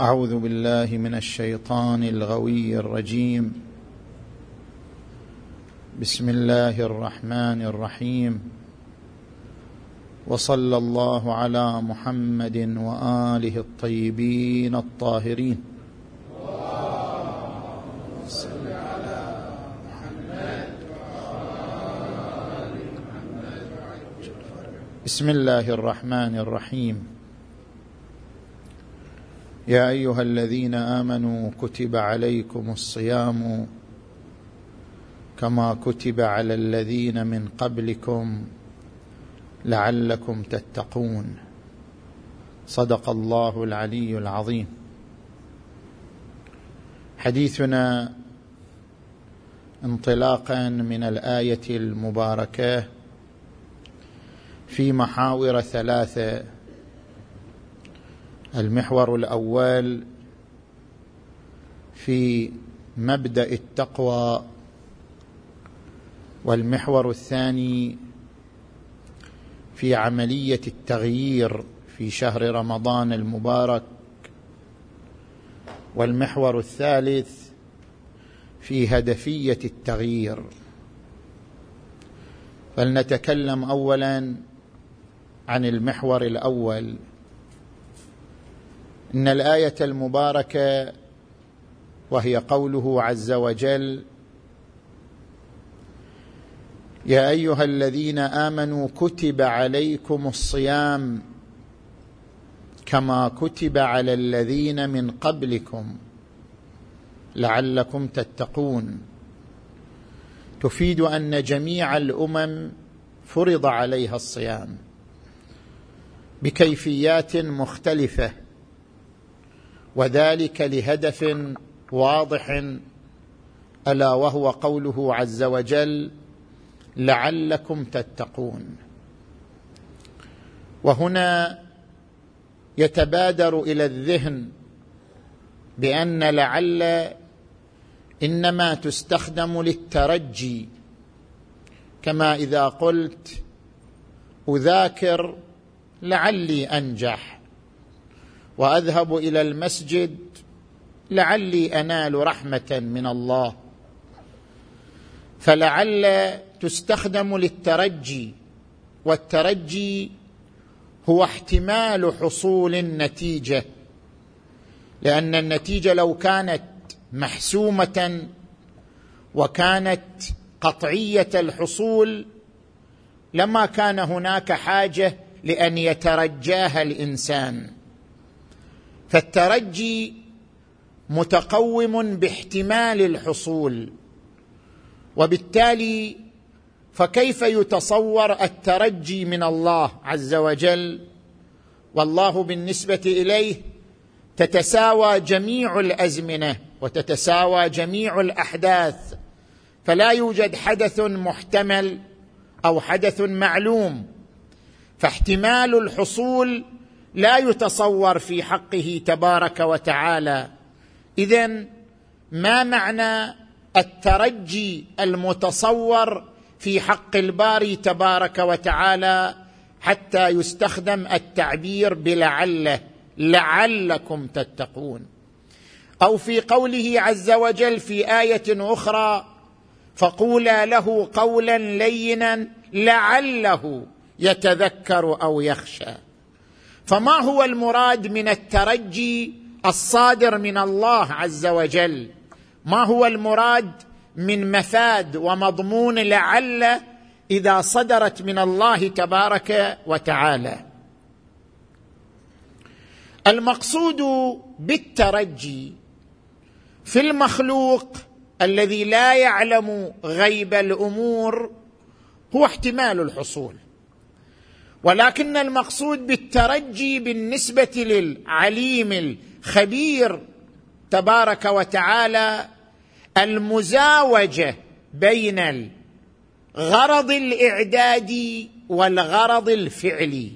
أعوذ بالله من الشيطان الغوي الرجيم. بسم الله الرحمن الرحيم. وصلى الله على محمد وآله الطيبين الطاهرين. بسم الله الرحمن الرحيم. يا أيها الذين آمنوا كتب عليكم الصيام كما كتب على الذين من قبلكم لعلكم تتقون. صدق الله العلي العظيم. حديثنا انطلاقا من الآية المباركة في محاور ثلاثة. المحور الأول في مبدأ التقوى والمحور الثاني في عملية التغيير في شهر رمضان المبارك والمحور الثالث في هدفية التغيير. فلنتكلم اولا عن المحور الأول. إن الآية المباركة وهي قوله عز وجل يا أيها الذين آمنوا كتب عليكم الصيام كما كتب على الذين من قبلكم لعلكم تتقون. تفيد أن جميع الأمم فرض عليها الصيام بكيفيات مختلفة. وذلك لهدف واضح ألا وهو قوله عز وجل لعلكم تتقون. وهنا يتبادر إلى الذهن بأن لعل إنما تستخدم للترجي. كما إذا قلت أذاكر لعلي أنجح. وأذهب إلى المسجد لعلي أنال رحمة من الله. فلعل تستخدم للترجي والترجي هو احتمال حصول النتيجة لأن النتيجة لو كانت محسومة وكانت قطعية الحصول لما كان هناك حاجة لأن يترجاها الإنسان. فالترجي متقوم باحتمال الحصول. وبالتالي فكيف يتصور الترجي من الله عز وجل؟ والله بالنسبة إليه تتساوى جميع الأزمنة وتتساوى جميع الأحداث. فلا يوجد حدث محتمل أو حدث معلوم. فاحتمال الحصول لا يتصور في حقه تبارك وتعالى. اذا ما معنى الترجي المتصور في حق الباري تبارك وتعالى حتى يستخدم التعبير بلعله؟ لعلكم تتقون. أو في قوله عز وجل في آية أخرى فقولا له قولا لينا لعله يتذكر أو يخشى. فما هو المراد من الترجي الصادر من الله عز وجل؟ ما هو المراد من مفاد ومضمون لعل إذا صدرت من الله تبارك وتعالى؟ المقصود بالترجي في المخلوق الذي لا يعلم غيب الأمور هو احتمال الحصول. ولكن المقصود بالترجي بالنسبة للعليم الخبير تبارك وتعالى المزاوجة بين الغرض الإعدادي والغرض الفعلي.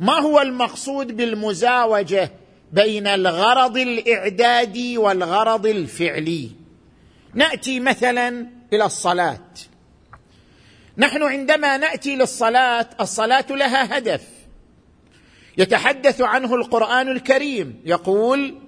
ما هو المقصود بالمزاوجة بين الغرض الإعدادي والغرض الفعلي؟ نأتي مثلا إلى الصلاة. نحن عندما نأتي للصلاة الصلاة لها هدف. يتحدث عنه القرآن الكريم. يقول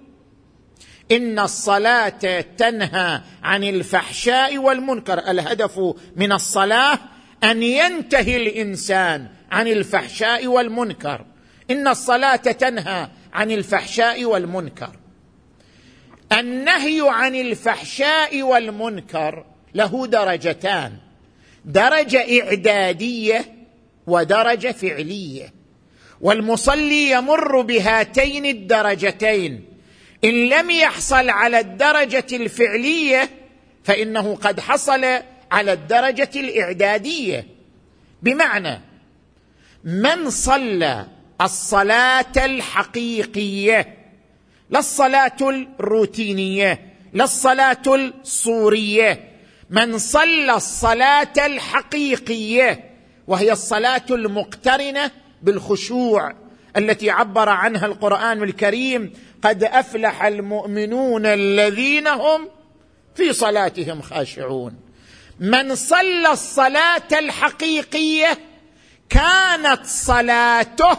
إن الصلاة تنهى عن الفحشاء والمنكر. الهدف من الصلاة أن ينتهي الإنسان عن الفحشاء والمنكر. إن الصلاة تنهى عن الفحشاء والمنكر. النهي عن الفحشاء والمنكر له درجتان. درجة إعدادية ودرجة فعلية. والمصلي يمر بهاتين الدرجتين. إن لم يحصل على الدرجة الفعلية فإنه قد حصل على الدرجة الإعدادية. بمعنى من صلى الصلاة الحقيقية لا الصلاة الروتينية لا الصلاة الصوريه من صلى الصلاة الحقيقية وهي الصلاة المقترنة بالخشوع التي عبر عنها القرآن الكريم قد أفلح المؤمنون الذين هم في صلاتهم خاشعون. من صلى الصلاة الحقيقية كانت صلاته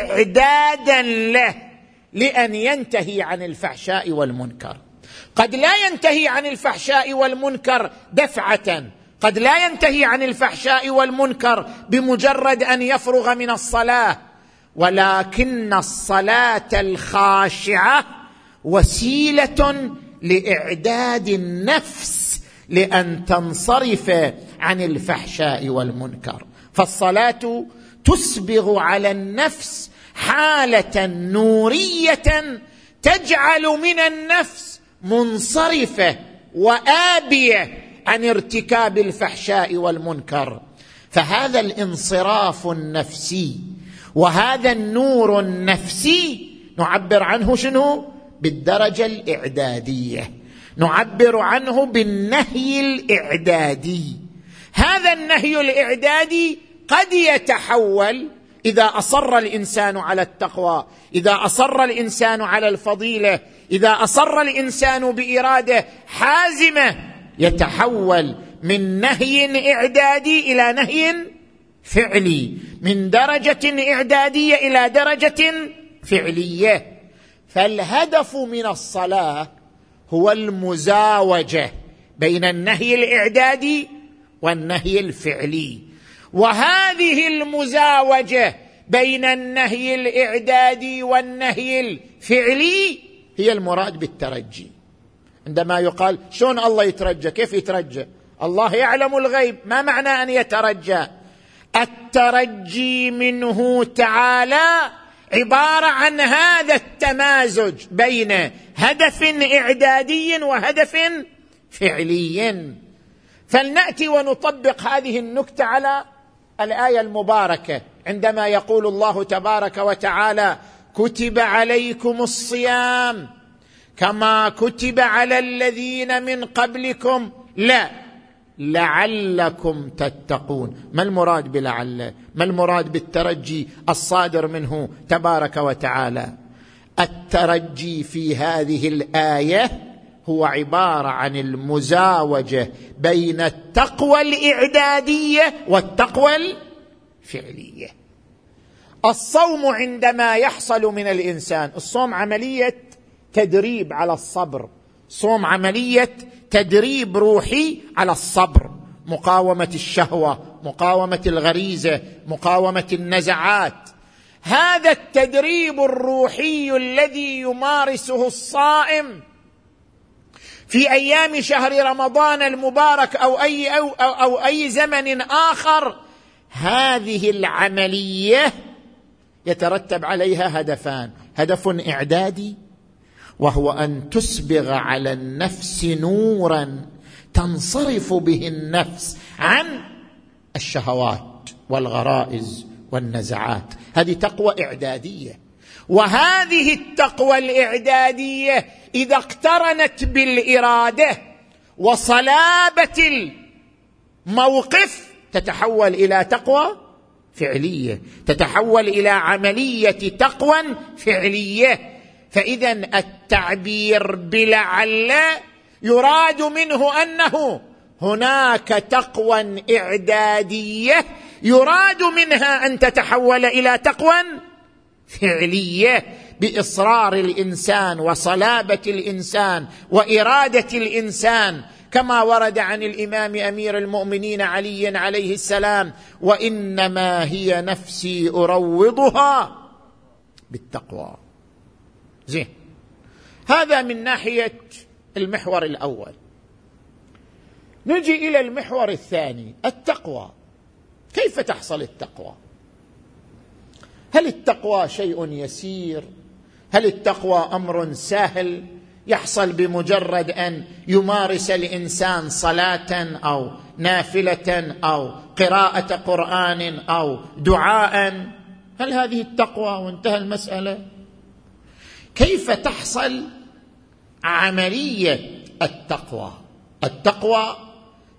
إعدادا له لأن ينتهي عن الفحشاء والمنكر. قد لا ينتهي عن الفحشاء والمنكر دفعة. قد لا ينتهي عن الفحشاء والمنكر بمجرد أن يفرغ من الصلاة. ولكن الصلاة الخاشعة وسيلة لإعداد النفس لأن تنصرف عن الفحشاء والمنكر. فالصلاة تسبغ على النفس حالة نورية تجعل من النفس منصرفة وآبية عن ارتكاب الفحشاء والمنكر. فهذا الانصراف النفسي وهذا النور النفسي نعبر عنه شنو؟ بالدرجة الإعدادية. نعبر عنه بالنهي الإعدادي. هذا النهي الإعدادي قد يتحول إذا أصر الإنسان على التقوى إذا أصر الإنسان على الفضيلة إذا أصر الإنسان بإراده حازمة يتحول من نهي إعدادي إلى نهي فعلي من درجة إعدادية إلى درجة فعلية. فالهدف من الصلاة هو المزاوجة بين النهي الإعدادي والنهي الفعلي. وهذه المزاوجة بين النهي الإعدادي والنهي الفعلي هي المراد بالترجي. عندما يقال شلون الله يترجى؟ كيف يترجى؟ الله يعلم الغيب. ما معنى أن يترجى؟ الترجي منه تعالى عبارة عن هذا التمازج بين هدف إعدادي وهدف فعلي. فلنأتي ونطبق هذه النكتة على الآية المباركة. عندما يقول الله تبارك وتعالى كتب عليكم الصيام كما كتب على الذين من قبلكم. لا. لعلكم تتقون. ما المراد بلعل؟ ما المراد بالترجي الصادر منه تبارك وتعالى؟ الترجي في هذه الآية هو عبارة عن المزاوجة بين التقوى الإعدادية والتقوى الفعلية. الصوم عندما يحصل من الإنسان الصوم عملية تدريب على الصبر. صوم عملية تدريب روحي على الصبر. مقاومة الشهوة مقاومة الغريزة مقاومة النزعات. هذا التدريب الروحي الذي يمارسه الصائم في أيام شهر رمضان المبارك أو أي أو, أو, أو أي زمن آخر هذه العملية يترتب عليها هدفان. هدف إعدادي وهو أن تسبغ على النفس نورا تنصرف به النفس عن الشهوات والغرائز والنزعات. هذه تقوى إعدادية. وهذه التقوى الإعدادية إذا اقترنت بالإرادة وصلابة الموقف تتحول إلى تقوى فعلية تتحول إلى عملية تقوى فعلية. فاذا التعبير بلعل يراد منه أنه هناك تقوى إعدادية يراد منها أن تتحول إلى تقوى فعلية. بإصرار الإنسان وصلابة الإنسان وإرادة الإنسان كما ورد عن الإمام أمير المؤمنين علي عليه السلام وإنما هي نفسي أروضها بالتقوى. زين. هذا من ناحية المحور الأول. نجي إلى المحور الثاني التقوى. كيف تحصل التقوى؟ هل التقوى شيء يسير؟ هل التقوى أمر سهل؟ يحصل بمجرد أن يمارس الإنسان صلاة أو نافلة أو قراءة قرآن أو دعاء. هل هذه التقوى وانتهى المسألة؟ كيف تحصل عملية التقوى؟ التقوى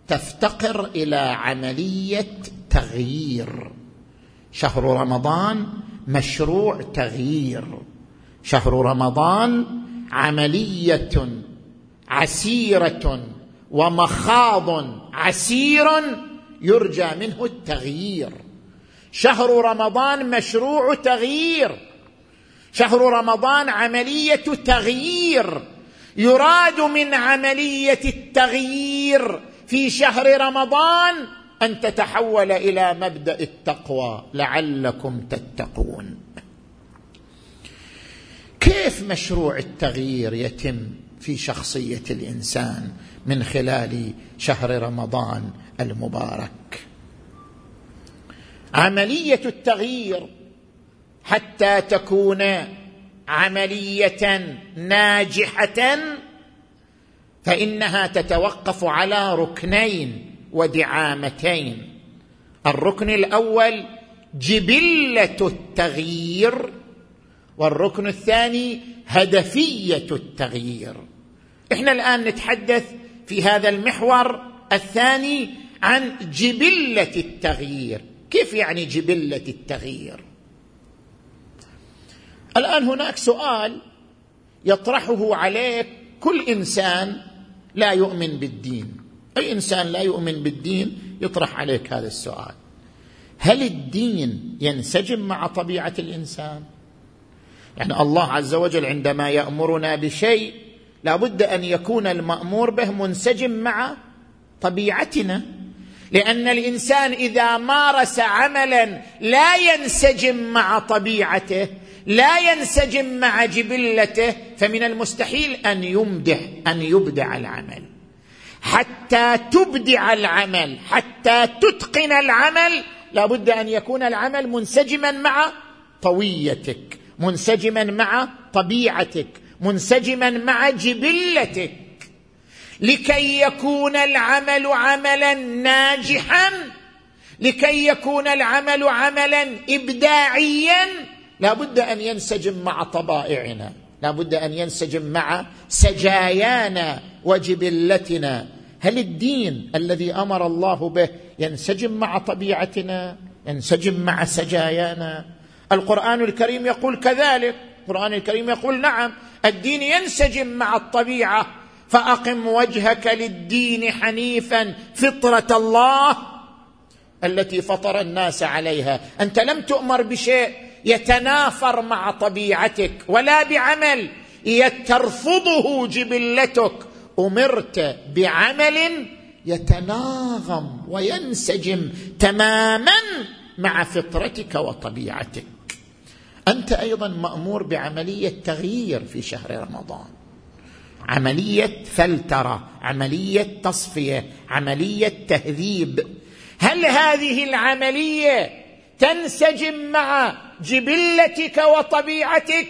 تفتقر إلى عملية تغيير. شهر رمضان مشروع تغيير. شهر رمضان عملية عسيرة ومخاض عسير يرجى منه التغيير. شهر رمضان مشروع تغيير. شهر رمضان عملية تغيير. يراد من عملية التغيير في شهر رمضان أن تتحول إلى مبدأ التقوى. لعلكم تتقون. كيف مشروع التغيير يتم في شخصية الإنسان من خلال شهر رمضان المبارك؟ عملية التغيير حتى تكون عملية ناجحة فإنها تتوقف على ركنين ودعامتين. الركن الأول جبلة التغيير والركن الثاني هدفية التغيير. إحنا الآن نتحدث في هذا المحور الثاني عن جبلة التغيير. كيف يعني جبلة التغيير؟ الآن هناك سؤال يطرحه عليك كل إنسان لا يؤمن بالدين. أي إنسان لا يؤمن بالدين يطرح عليك هذا السؤال. هل الدين ينسجم مع طبيعة الإنسان؟ يعني الله عز وجل عندما يأمرنا بشيء لابد أن يكون المأمور به منسجم مع طبيعتنا. لأن الإنسان إذا مارس عملا لا ينسجم مع طبيعته لا ينسجم مع جبلته فمن المستحيل أن يمدح أن يبدع العمل. حتى تبدع العمل حتى تتقن العمل لابد أن يكون العمل منسجما مع طويتك. منسجما مع طبيعتك منسجما مع جبلتك. لكي يكون العمل عملا ناجحا لكي يكون العمل عملا ابداعيا لا بد أن ينسجم مع طبائعنا لا بد أن ينسجم مع سجايانا وجبلتنا. هل الدين الذي أمر الله به ينسجم مع طبيعتنا ينسجم مع سجايانا؟ القرآن الكريم يقول كذلك. القرآن الكريم يقول نعم الدين ينسجم مع الطبيعة. فأقم وجهك للدين حنيفا فطرة الله التي فطر الناس عليها. أنت لم تؤمر بشيء يتنافر مع طبيعتك ولا بعمل ترفضه جبلتك. أمرت بعمل يتناغم وينسجم تماما مع فطرتك وطبيعتك. أنت أيضا مأمور بعملية تغيير في شهر رمضان. عملية فلترة عملية تصفية عملية تهذيب. هل هذه العملية تنسجم مع جبلتك وطبيعتك؟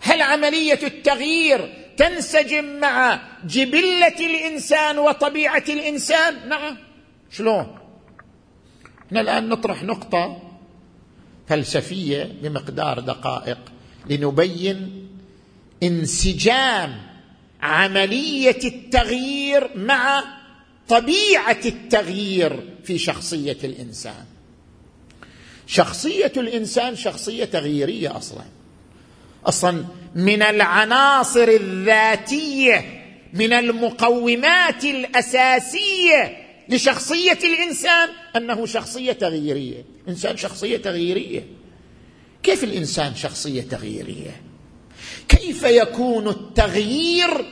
هل عملية التغيير تنسجم مع جبلة الإنسان وطبيعة الإنسان؟ نعم. شلون؟ إحنا الآن نطرح نقطة فلسفية بمقدار دقائق لنبين انسجام عملية التغيير مع طبيعة التغيير في شخصية الإنسان. شخصية الإنسان شخصية تغييرية أصلا. أصلا من العناصر الذاتية من المقومات الأساسية لشخصية الإنسان أنه شخصية تغييرية. إنسان شخصية تغييرية. كيف الإنسان شخصية تغييرية؟ كيف يكون التغيير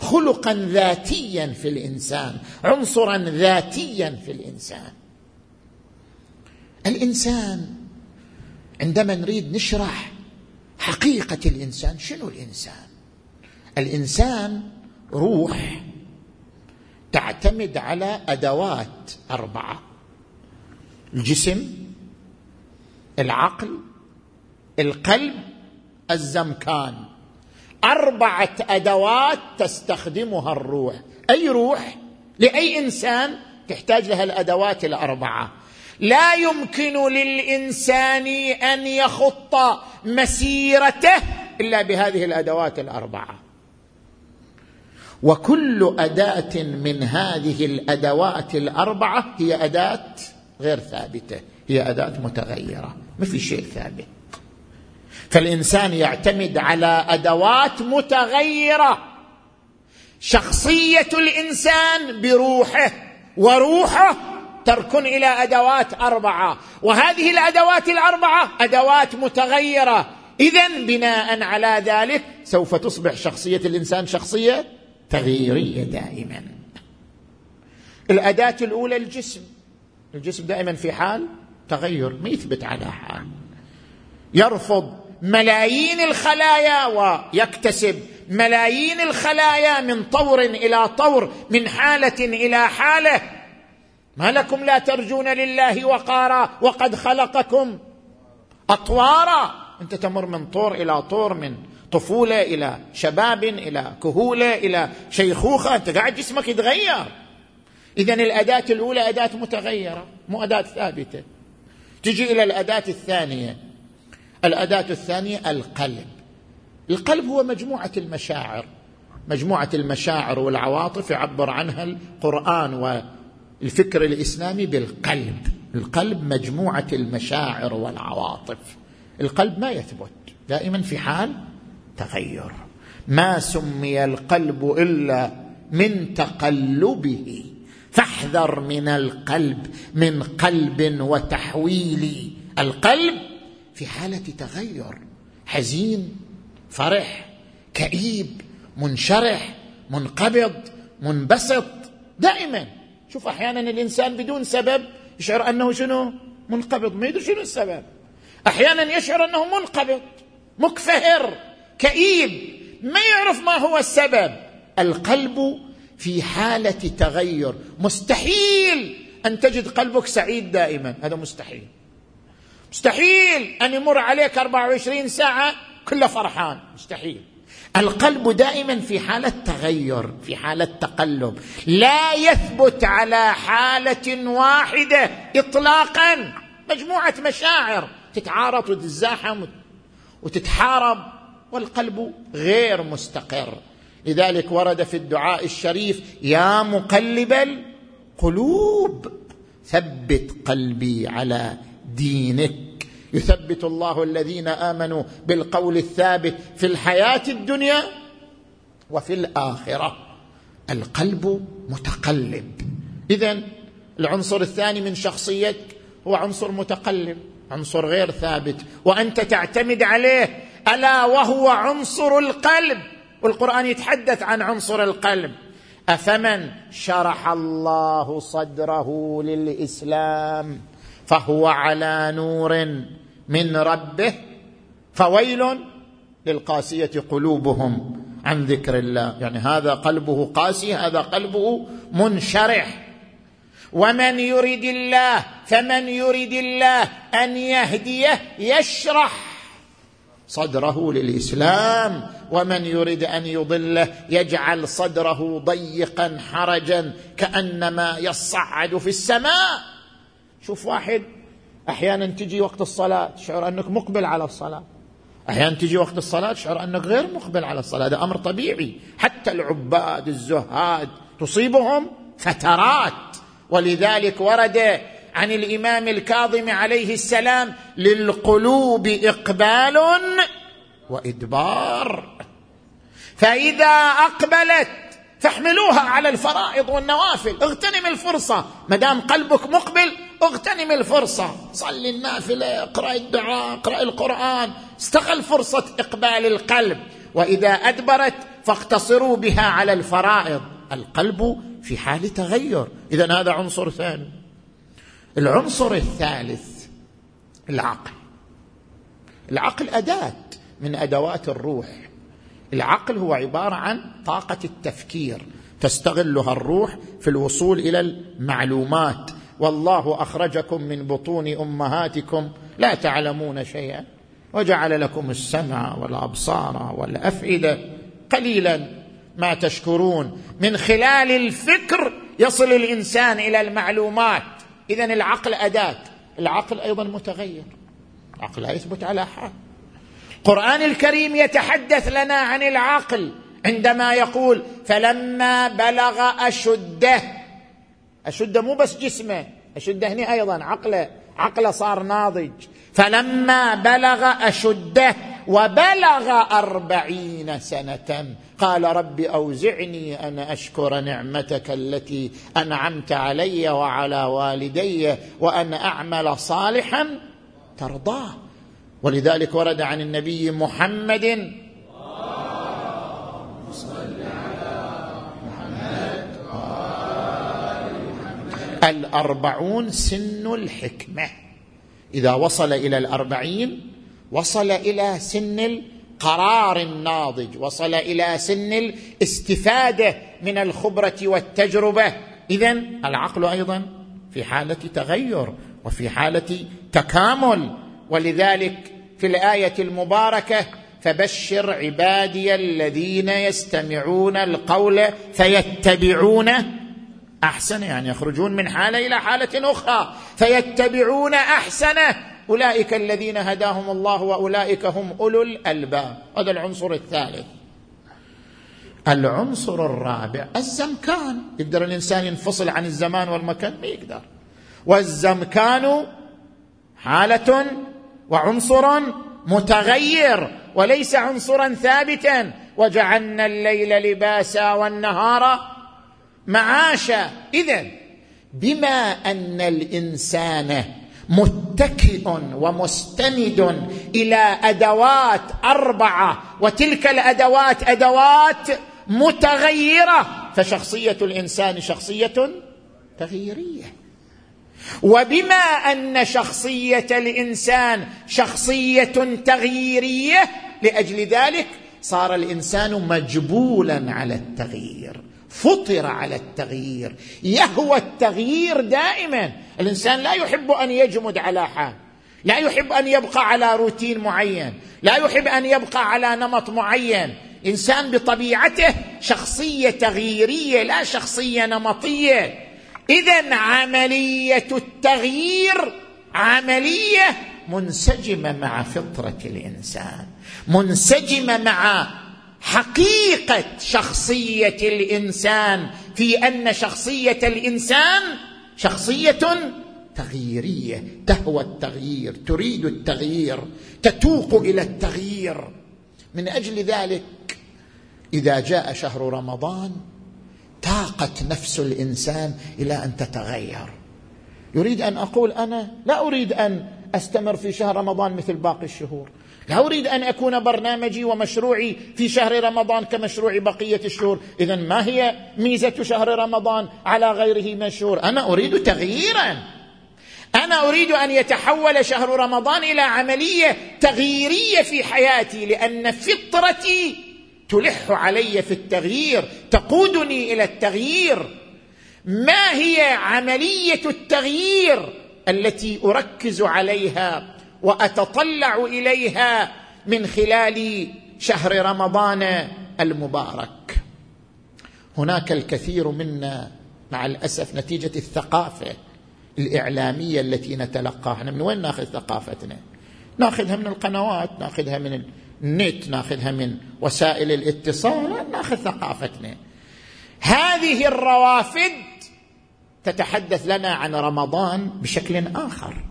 خلقا ذاتيا في الإنسان عنصرا ذاتيا في الإنسان؟ الإنسان عندما نريد نشرح حقيقة الإنسان شنو الإنسان؟ الإنسان روح. تعتمد على أدوات أربعة. الجسم العقل القلب الزمكان. أربعة أدوات تستخدمها الروح. أي روح؟ لأي إنسان تحتاج لها الأدوات الأربعة. لا يمكن للإنسان أن يخط مسيرته إلا بهذه الأدوات الأربعة. وكل أداة من هذه الأدوات الأربعة هي أداة غير ثابتة هي أداة متغيرة ما في شيء ثابت. فالإنسان يعتمد على أدوات متغيرة. شخصية الإنسان بروحه وروحه تركن إلى أدوات أربعة. وهذه الأدوات الأربعة أدوات متغيرة. اذا بناء على ذلك سوف تصبح شخصية الإنسان شخصية تغييرية دائما. الأداة الأولى الجسم. الجسم دائما في حال تغير ما يثبت على حال. يرفض ملايين الخلايا ويكتسب ملايين الخلايا من طور إلى طور من حالة إلى حالة. ما لكم لا ترجون لله وقارا وقد خلقكم أطوارا. أنت تمر من طور إلى طور من طفولة إلى شباب إلى كهولة إلى شيخوخة انت قاعد جسمك يتغير. اذا الأداة الأولى أداة متغيرة مو أداة ثابتة. تجي إلى الأداة الثانية. الأداة الثانية القلب. القلب هو مجموعة المشاعر. مجموعة المشاعر والعواطف يعبر عنها القرآن والفكر الإسلامي بالقلب. القلب مجموعة المشاعر والعواطف. القلب ما يثبت. دائما في حال تغير ما سمي القلب إلا من تقلبه. فاحذر من القلب من قلب وتحويل. القلب في حالة تغير حزين فرح كئيب منشرح منقبض منبسط. دائما. شوف أحيانا الإنسان بدون سبب يشعر أنه شنو؟ منقبض. ما يدري شنو السبب. أحيانا يشعر أنه منقبض مكفهر. كئيب. ما يعرف ما هو السبب. القلب في حالة تغير. مستحيل أن تجد قلبك سعيد دائما. هذا مستحيل. مستحيل أن يمر عليك 24 ساعة كله فرحان. مستحيل. القلب دائما في حالة تغير في حالة تقلب. لا يثبت على حالة واحدة اطلاقا. مجموعة مشاعر تتعارض وتتزاحم وتتحارب. والقلب غير مستقر. لذلك ورد في الدعاء الشريف يا مقلب القلوب ثبت قلبي على دينك. يثبت الله الذين آمنوا بالقول الثابت في الحياة الدنيا وفي الآخرة. القلب متقلب. اذا العنصر الثاني من شخصيتك هو عنصر متقلب عنصر غير ثابت. وأنت تعتمد عليه ألا وهو عنصر القلب؟ والقرآن يتحدث عن عنصر القلب. أفمن شرح الله صدره للإسلام فهو على نور من ربه؟ فويل للقاسية قلوبهم عن ذكر الله. يعني هذا قلبه قاسي هذا قلبه منشرح. ومن يرد الله فمن يرد الله أن يهديه يشرح. صدره للإسلام ومن يرد أن يضله يجعل صدره ضيقا حرجا كأنما يصعد في السماء. شوف واحد أحيانا تجي وقت الصلاة تشعر أنك مقبل على الصلاة. أحيانا تجي وقت الصلاة تشعر أنك غير مقبل على الصلاة. هذا أمر طبيعي. حتى العباد الزهاد تصيبهم فترات. ولذلك ورد عن الإمام الكاظم عليه السلام للقلوب إقبال وإدبار. فإذا أقبلت فاحملوها على الفرائض والنوافل. اغتنم الفرصة. ما دام قلبك مقبل اغتنم الفرصة. صل النافلة اقرأ الدعاء اقرأ القرآن. استغل فرصة إقبال القلب. وإذا أدبرت فاقتصروا بها على الفرائض. القلب في حال تغير. إذا هذا عنصر ثاني. العنصر الثالث العقل. العقل أداة من أدوات الروح. العقل هو عبارة عن طاقة التفكير تستغلها الروح في الوصول إلى المعلومات. والله أخرجكم من بطون أمهاتكم. لا تعلمون شيئا. وجعل لكم السمع والأبصار والأفئدة. قليلا ما تشكرون. من خلال الفكر يصل الإنسان إلى المعلومات. اذا العقل أداة. العقل أيضا متغير. العقل لا يثبت على حال. القران الكريم يتحدث لنا عن العقل عندما يقول فلما بلغ أشده. أشده مو بس جسمه أشده هنا أيضا عقله. عقله صار ناضج. فلما بلغ أشده. وبلغ أربعين سنة. قال رب أوزعني أن أشكر نعمتك التي أنعمت علي وعلى والدي وأن أعمل صالحا ترضاه. ولذلك ورد عن النبي محمد الأربعون سن الحكمة. إذا وصل إلى الأربعين وصل إلى سن القرار الناضج وصل إلى سن الاستفادة من الخبرة والتجربة. إذا العقل أيضا في حالة تغير وفي حالة تكامل. ولذلك في الآية المباركة فبشر عبادي الذين يستمعون القول فيتبعون أحسن يعني يخرجون من حالة إلى حالة أخرى فيتبعون أحسنه. أولئك الذين هداهم الله وأولئك هم أولو الألباب. هذا العنصر الثالث. العنصر الرابع الزمكان. يقدر الإنسان ينفصل عن الزمان والمكان؟ ما يقدر. والزمكان حالة وعنصر متغير وليس عنصرا ثابتا. وجعلنا الليل لباسا والنهار معاشا. اذا بما أن الإنسان متكئ ومستند إلى أدوات أربعة وتلك الأدوات أدوات متغيرة. فشخصية الإنسان شخصية تغييرية. وبما أن شخصية الإنسان شخصية تغييرية لأجل ذلك صار الإنسان مجبولا على التغيير. فطر على التغيير. يهوى التغيير دائما. الإنسان لا يحب أن يجمد على حال. لا يحب أن يبقى على روتين معين. لا يحب أن يبقى على نمط معين. إنسان بطبيعته شخصية تغييرية لا شخصية نمطية. اذا عملية التغيير عملية منسجمة مع فطرة الإنسان. منسجمة مع حقيقة شخصية الإنسان في أن شخصية الإنسان شخصية تغييرية. تهوى التغيير تريد التغيير تتوق إلى التغيير. من أجل ذلك إذا جاء شهر رمضان تاقت نفس الإنسان إلى أن تتغير. يريد أن أقول أنا لا أريد أن أستمر في شهر رمضان مثل باقي الشهور. لا أريد أن أكون برنامجي ومشروعي في شهر رمضان كمشروع بقية الشهور. اذا ما هي ميزة شهر رمضان على غيره من الشهور أنا أريد تغييرا. أنا أريد أن يتحول شهر رمضان إلى عملية تغييرية في حياتي لأن فطرتي تلح علي في التغيير تقودني إلى التغيير. ما هي عملية التغيير التي أركز عليها؟ وأتطلع إليها من خلال شهر رمضان المبارك. هناك الكثير منا مع الأسف نتيجة الثقافة الإعلامية التي نتلقاها. إحنا من وين ناخذ ثقافتنا؟ ناخذها من القنوات ناخذها من النت ناخذها من وسائل الاتصال ناخذ ثقافتنا. هذه الروافد تتحدث لنا عن رمضان بشكل آخر.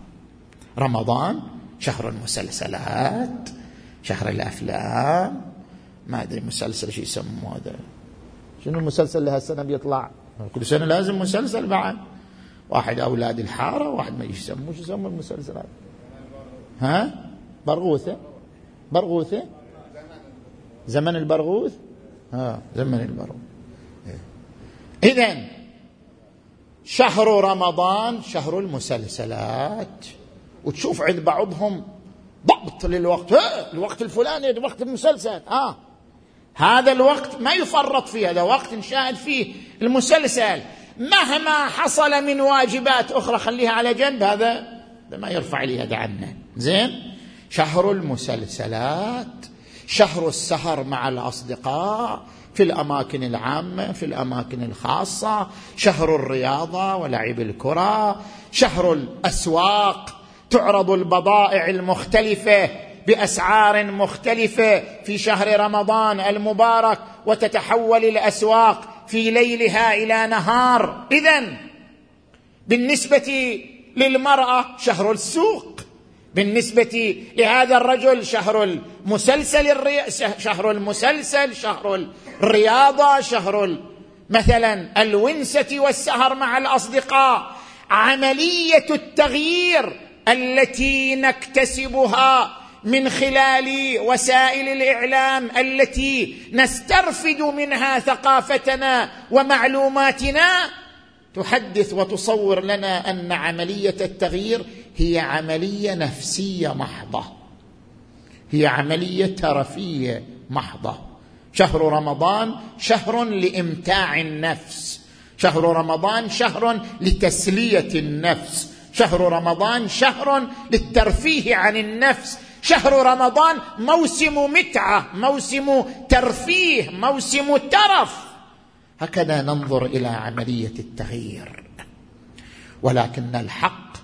رمضان شهر المسلسلات شهر الأفلام ما أدري مسلسل شو يسموه هذا. شنو المسلسل اللي هالسنة بيطلع؟ كل سنة لازم مسلسل بعد. واحد أولاد الحارة واحد ما يسموه شو يسموا المسلسلات؟ ها؟ برغوثة. برغوثة؟ زمن البرغوث؟ ها زمن البرغوث. إذن شهر رمضان شهر المسلسلات. وتشوف عند بعضهم ضبط للوقت. الوقت الفلاني وقت المسلسل. آه هذا الوقت ما يفرط فيه هذا وقت نشاهد فيه المسلسل. مهما حصل من واجبات أخرى خليها على جنب هذا ما يرفع لي يد عنه. زين؟ شهر المسلسلات شهر السهر مع الأصدقاء في الأماكن العامة في الأماكن الخاصة شهر الرياضة ولعب الكرة شهر الأسواق تعرض البضائع المختلفة بأسعار مختلفة في شهر رمضان المبارك وتتحول الأسواق في ليلها إلى نهار. اذا بالنسبة للمرأة شهر السوق بالنسبة لهذا الرجل شهر المسلسل الري... شهر المسلسل شهر الرياضة شهر مثلا الونسة والسهر مع الأصدقاء. عملية التغيير التي نكتسبها من خلال وسائل الإعلام التي نسترفد منها ثقافتنا ومعلوماتنا تحدث وتصور لنا أن عملية التغيير هي عملية نفسية محضة. هي عملية ترفيه محضة. شهر رمضان شهر لإمتاع النفس. شهر رمضان شهر لتسلية النفس. شهر رمضان شهر للترفيه عن النفس. شهر رمضان موسم متعة موسم ترفيه موسم ترف. هكذا ننظر إلى عملية التغيير. ولكن الحق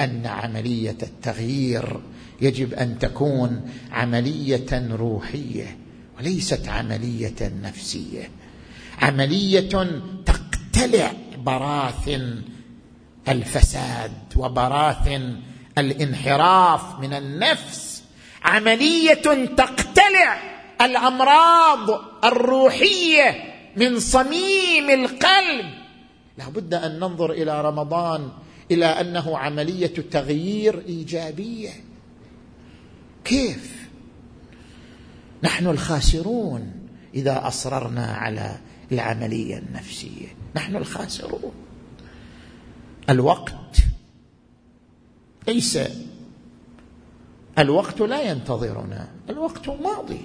أن عملية التغيير يجب أن تكون عملية روحية وليست عملية نفسية. عملية تقتلع براثن الفساد وبراثن الانحراف من النفس عملية تقتلع الأمراض الروحية من صميم القلب. لابد أن ننظر إلى رمضان إلى أنه عملية تغيير إيجابية. كيف؟ نحن الخاسرون إذا أصررنا على العملية النفسية. نحن الخاسرون. الوقت ليس الوقت لا ينتظرنا الوقت ماضي.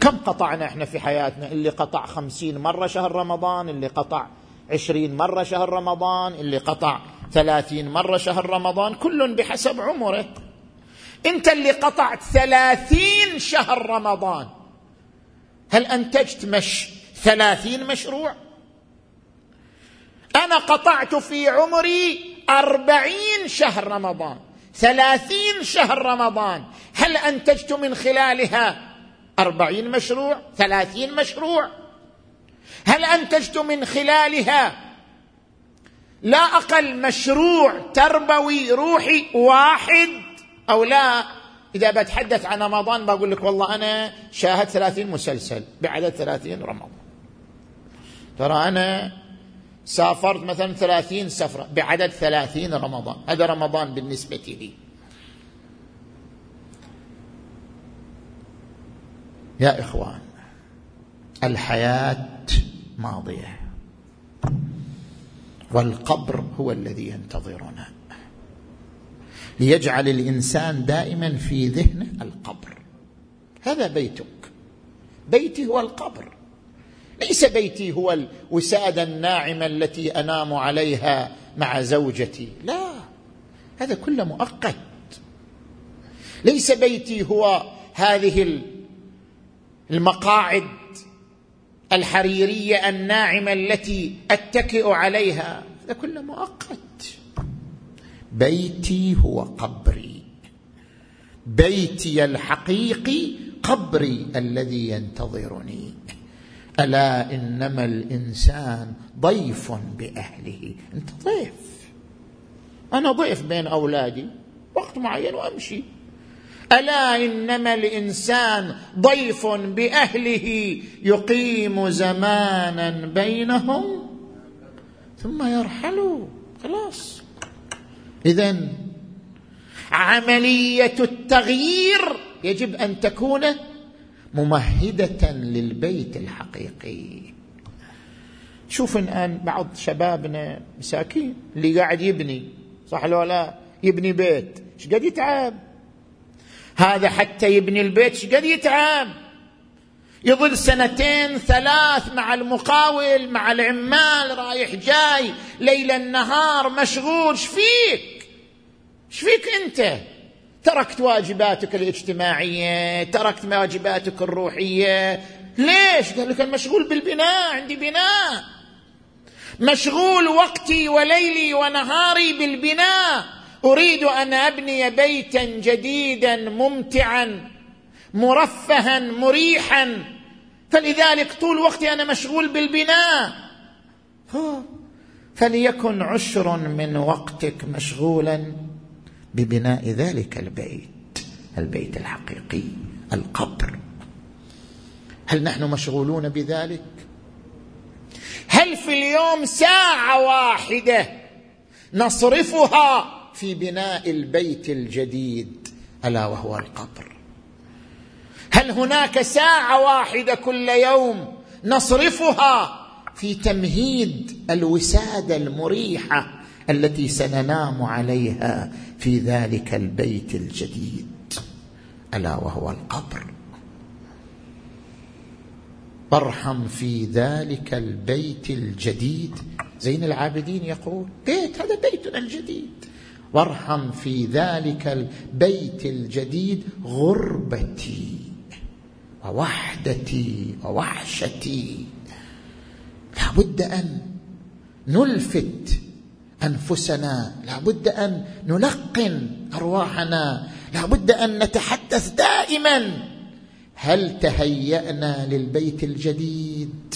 كم قطعنا إحنا في حياتنا؟ اللي قطع خمسين مرة شهر رمضان اللي قطع عشرين مرة شهر رمضان اللي قطع ثلاثين مرة شهر رمضان كل بحسب عمره أنت اللي قطعت ثلاثين شهر رمضان. هل أنتجت مش ثلاثين مشروع؟ أنا قطعت في عمري أربعين شهر رمضان ثلاثين شهر رمضان. هل أنتجت من خلالها أربعين مشروع ثلاثين مشروع؟ هل أنتجت من خلالها لا أقل مشروع تربوي روحي واحد؟ أو لا؟ إذا بتحدث عن رمضان بقول لك والله أنا شاهدت ثلاثين مسلسل بعدد ثلاثين رمضان. ترى أنا سافرت مثلا ثلاثين سفرة بعدد ثلاثين رمضان. هذا رمضان بالنسبة لي. يا إخوان الحياة ماضية. والقبر هو الذي ينتظرنا. ليجعل الإنسان دائما في ذهنه القبر. هذا بيتك. بيتي هو القبر. ليس بيتي هو الوسادة الناعمة التي أنام عليها مع زوجتي. لا هذا كله مؤقت. ليس بيتي هو هذه المقاعد الحريرية الناعمة التي أتكئ عليها. هذا كله مؤقت. بيتي هو قبري. بيتي الحقيقي قبري الذي ينتظرني. ألا إنما الإنسان ضيف بأهله. أنت ضيف. أنا ضيف بين أولادي وقت معين وأمشي. ألا إنما الإنسان ضيف بأهله يقيم زمانا بينهم ثم يرحلوا خلاص. اذا عملية التغيير يجب أن تكون ممهدة للبيت الحقيقي. شوف الآن بعض شبابنا مساكين اللي قاعد يبني. صح لو لا؟ يبني بيت. إيش قد يتعب؟ هذا حتى يبني البيت إيش قد يتعب؟ يظل سنتين ثلاث مع المقاول مع العمال رايح جاي ليل النهار مشغول. إيش فيك؟ إيش فيك أنت؟ تركت واجباتك الاجتماعية تركت واجباتك الروحية. ليش؟ قال لك مشغول بالبناء عندي بناء. مشغول وقتي وليلي ونهاري بالبناء. أريد أن أبني بيتا جديدا ممتعا مرفها مريحا. فلذلك طول وقتي أنا مشغول بالبناء. فليكن عشر من وقتك مشغولا. ببناء ذلك البيت البيت الحقيقي القبر. هل نحن مشغولون بذلك؟ هل في اليوم ساعة واحدة نصرفها في بناء البيت الجديد ألا وهو القبر؟ هل هناك ساعة واحدة كل يوم نصرفها في تمهيد الوسادة المريحة التي سننام عليها في ذلك البيت الجديد ألا وهو القبر. وارحم في ذلك البيت الجديد زين العابدين يقول بيت هذا بيتنا الجديد. وارحم في ذلك البيت الجديد غربتي ووحدتي ووحشتي. لابد أن نلفت أنفسنا. لابد أن نلقن أرواحنا. لابد أن نتحدث دائما. هل تهيأنا للبيت الجديد؟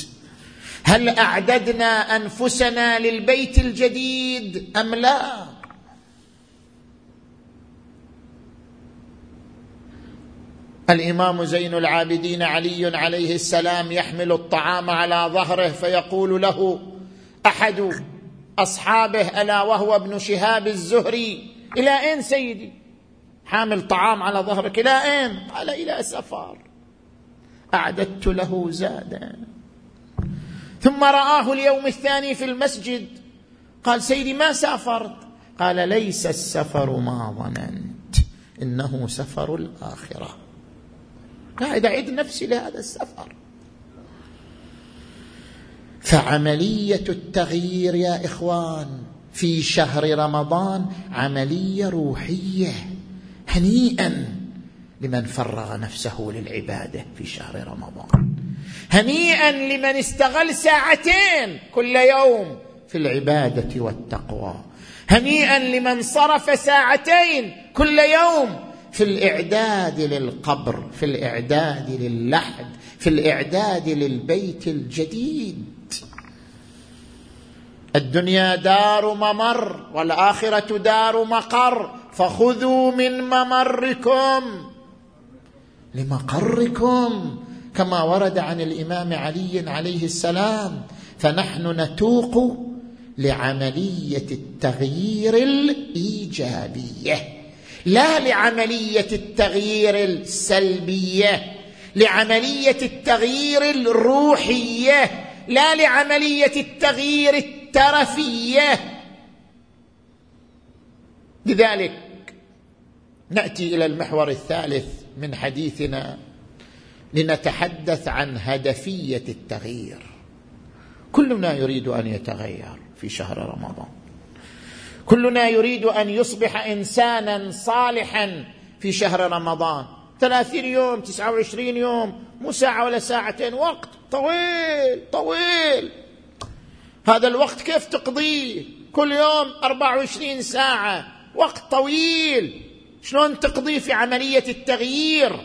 هل أعددنا أنفسنا للبيت الجديد أم لا؟ الإمام زين العابدين علي عليه السلام يحمل الطعام على ظهره فيقول له أحد أصحابه ألا وهو ابن شهاب الزهري. إلى أين سيدي؟ حامل طعام على ظهرك. إلى أين؟ قال إلى سفر. أعددت له زادا. ثم رآه اليوم الثاني في المسجد. قال سيدي ما سافرت؟ قال ليس السفر ما ظننت. إنه سفر الآخرة. قاعد أعد نفسي لهذا السفر. فعملية التغيير يا إخوان في شهر رمضان عملية روحية هنيئا لمن فرغ نفسه للعبادة في شهر رمضان. هنيئا لمن استغل ساعتين كل يوم في العبادة والتقوى. هنيئا لمن صرف ساعتين كل يوم في الإعداد للقبر في الإعداد للحد في الإعداد للبيت الجديد. الدنيا دار ممر والآخرة دار مقر فخذوا من ممركم. لمقركم كما ورد عن الإمام علي عليه السلام فنحن نتوق لعملية التغيير الإيجابية. لا لعملية التغيير السلبية لعملية التغيير الروحية. لا لعملية التغيير الترفيه. لذلك نأتي إلى المحور الثالث من حديثنا لنتحدث عن هدفية التغيير. كلنا يريد أن يتغير في شهر رمضان. كلنا يريد أن يصبح إنسانا صالحا في شهر رمضان. ثلاثين يوم تسعة وعشرين يوم مو ساعة ولا ساعتين وقت طويل طويل. هذا الوقت كيف تقضيه؟ كل يوم أربعة وعشرين ساعة وقت طويل. شلون تقضيه في عملية التغيير؟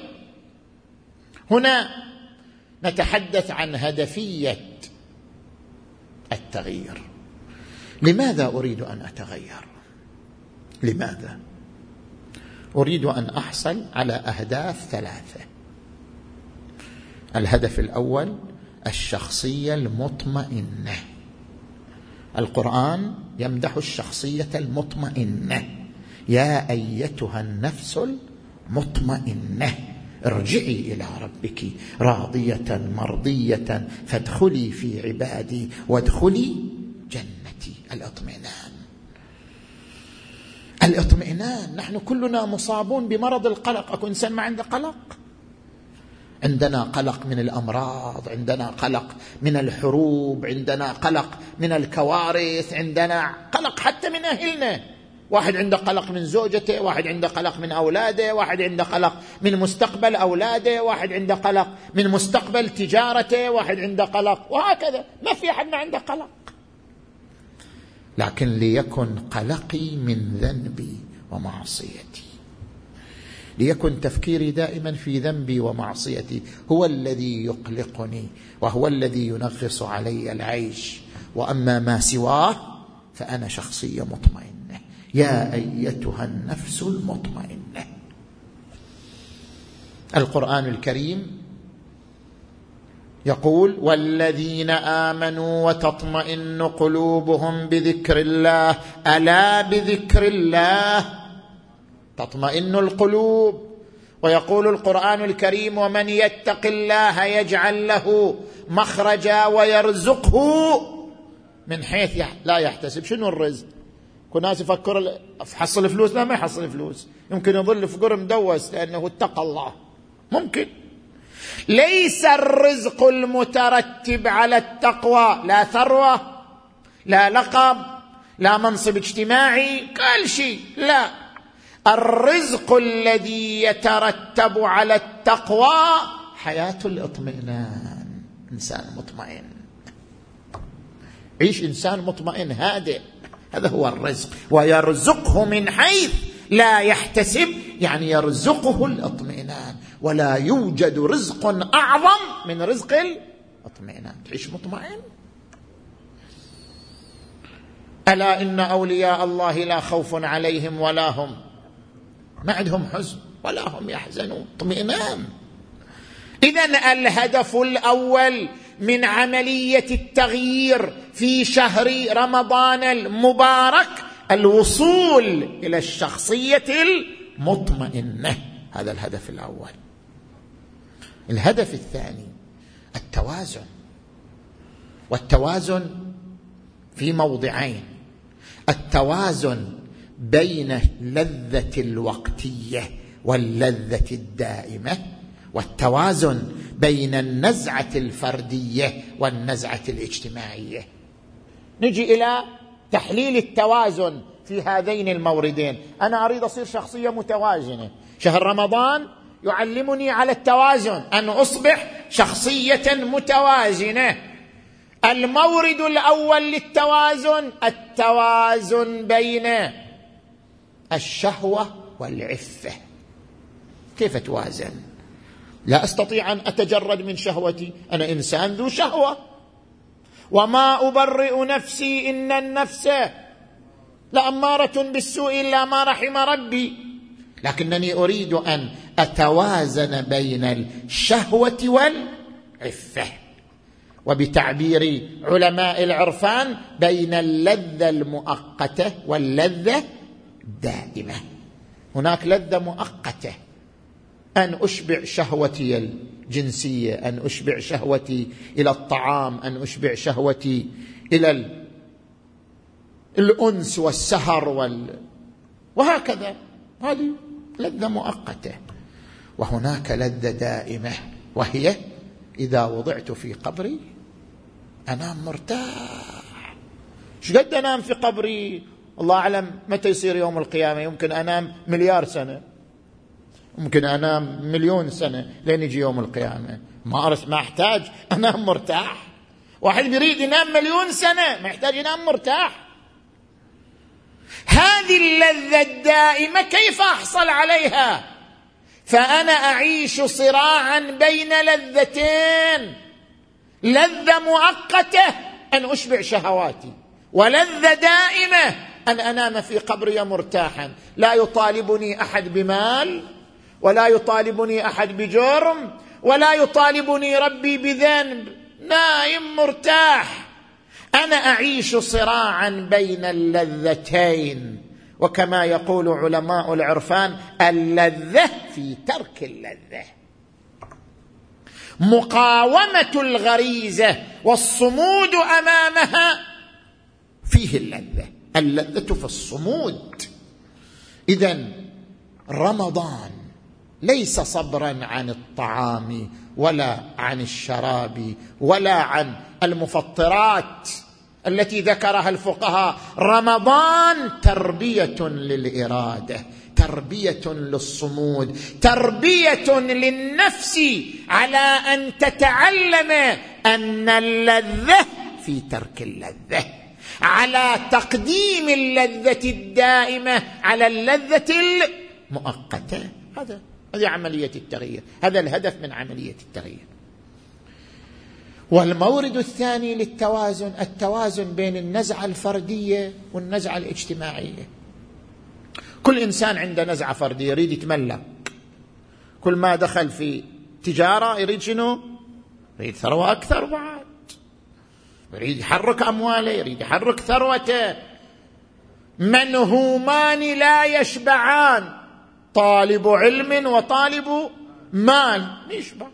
هنا نتحدث عن هدفية التغيير. لماذا أريد أن أتغير؟ لماذا؟ أريد أن أحصل على أهداف ثلاثة. الهدف الأول الشخصية المطمئنة. القرآن يمدح الشخصية المطمئنة. يا أيتها النفس المطمئنة ارجعي إلى ربك راضية مرضية فادخلي في عبادي وادخلي جنتي. الاطمئنان. الاطمئنان نحن كلنا مصابون بمرض القلق. أكو إنسان ما عنده قلق؟ عندنا قلق من الأمراض عندنا قلق من الحروب عندنا قلق من الكوارث عندنا قلق حتى من أهلنا. واحد عنده قلق من زوجته واحد عنده قلق من أولاده واحد عنده قلق من مستقبل أولاده واحد عنده قلق من مستقبل تجارته واحد عنده قلق وهكذا. ما في أحد ما عنده قلق. لكن ليكن قلقي من ذنبي ومعصيتي. ليكن تفكيري دائما في ذنبي ومعصيتي. هو الذي يقلقني وهو الذي ينغص علي العيش. وأما ما سواه فأنا شخصيه مطمئنه يا أيتها النفس المطمئنه القرآن الكريم يقول والذين آمنوا وتطمئن قلوبهم بذكر الله ألا بذكر الله؟ تطمئن القلوب ويقول القرآن الكريم ومن يتق الله يجعل له مخرجا ويرزقه من حيث لا يحتسب. شنو الرزق؟ كل ناس يفكر حصل فلوس؟ لا ما يحصل فلوس. يمكن يظل فقر مدوس لأنه اتقى الله. ممكن. ليس الرزق المترتب على التقوى لا ثروة لا لقب لا منصب اجتماعي كل شيء. لا. الرزق الذي يترتب على التقوى حياة الاطمئنان. إنسان مطمئن. عيش إنسان مطمئن هادئ. هذا هو الرزق. ويرزقه من حيث لا يحتسب يعني يرزقه الاطمئنان. ولا يوجد رزق أعظم من رزق الاطمئنان. تعيش مطمئن. ألا إن أولياء الله لا خوف عليهم ولا هم. ما عندهم حزن ولا هم يحزنون اطمئنان. إذا الهدف الأول من عملية التغيير في شهر رمضان المبارك الوصول إلى الشخصية المطمئنة. هذا الهدف الأول. الهدف الثاني التوازن. والتوازن في موضعين. التوازن بين اللذه الوقتية واللذة الدائمة والتوازن بين النزعة الفردية والنزعة الاجتماعية. نجي إلى تحليل التوازن في هذين الموردين. أنا أريد أصير شخصية متوازنة. شهر رمضان يعلمني على التوازن. أن أصبح شخصية متوازنة. المورد الأول للتوازن التوازن بين الشهوة والعفة. كيف توازن؟ لا أستطيع أن أتجرد من شهوتي. أنا إنسان ذو شهوة. وما أبرئ نفسي إن النفس لأمارة بالسوء إلا ما رحم ربي. لكنني أريد أن أتوازن بين الشهوة والعفة. وبتعبير علماء العرفان بين اللذة المؤقتة واللذة الدائمه هناك لذة مؤقتة. أن أشبع شهوتي الجنسية أن أشبع شهوتي إلى الطعام أن أشبع شهوتي إلى الأنس والسهر وال وهكذا. هذه لذة مؤقتة. وهناك لذة دائمة وهي إذا وضعت في قبري أنام مرتاح. إيش قد أنام في قبري؟ الله أعلم متى يصير يوم القيامة؟ يمكن أنام مليار سنة. ممكن أنام مليون سنة لين يجي يوم القيامة. ما أرس ما أحتاج أنام مرتاح. واحد يريد ينام مليون سنة ما يحتاج ينام مرتاح. هذه اللذة الدائمة كيف أحصل عليها؟ فأنا أعيش صراعا بين لذتين. لذة مؤقتة أن أشبع شهواتي ولذة دائمة أن أنام في قبري مرتاحا. لا يطالبني أحد بمال ولا يطالبني أحد بجرم ولا يطالبني ربي بذنب. نايم مرتاح. أنا أعيش صراعا بين اللذتين. وكما يقول علماء العرفان اللذة في ترك اللذة. مقاومة الغريزة والصمود أمامها فيه اللذة. اللذه في الصمود اذا رمضان ليس صبرا عن الطعام ولا عن الشراب ولا عن المفطرات التي ذكرها الفقهاء. رمضان تربية للإرادة تربية للصمود تربية للنفس على أن تتعلم أن اللذة في ترك اللذة. على تقديم اللذة الدائمة على اللذة المؤقتة. هذا هذه عملية التغيير. هذا الهدف من عملية التغيير. والمورد الثاني للتوازن التوازن بين النزعة الفردية والنزعة الاجتماعية. كل إنسان عنده نزعة فردية يريد يتملك كل ما دخل في تجارة يريد شنو؟ يريد ثروة أكثر بعد يريد يحرك أمواله يريد يحرك ثروته. منهومان لا يشبعان. طالب علم وطالب مال. يشبع.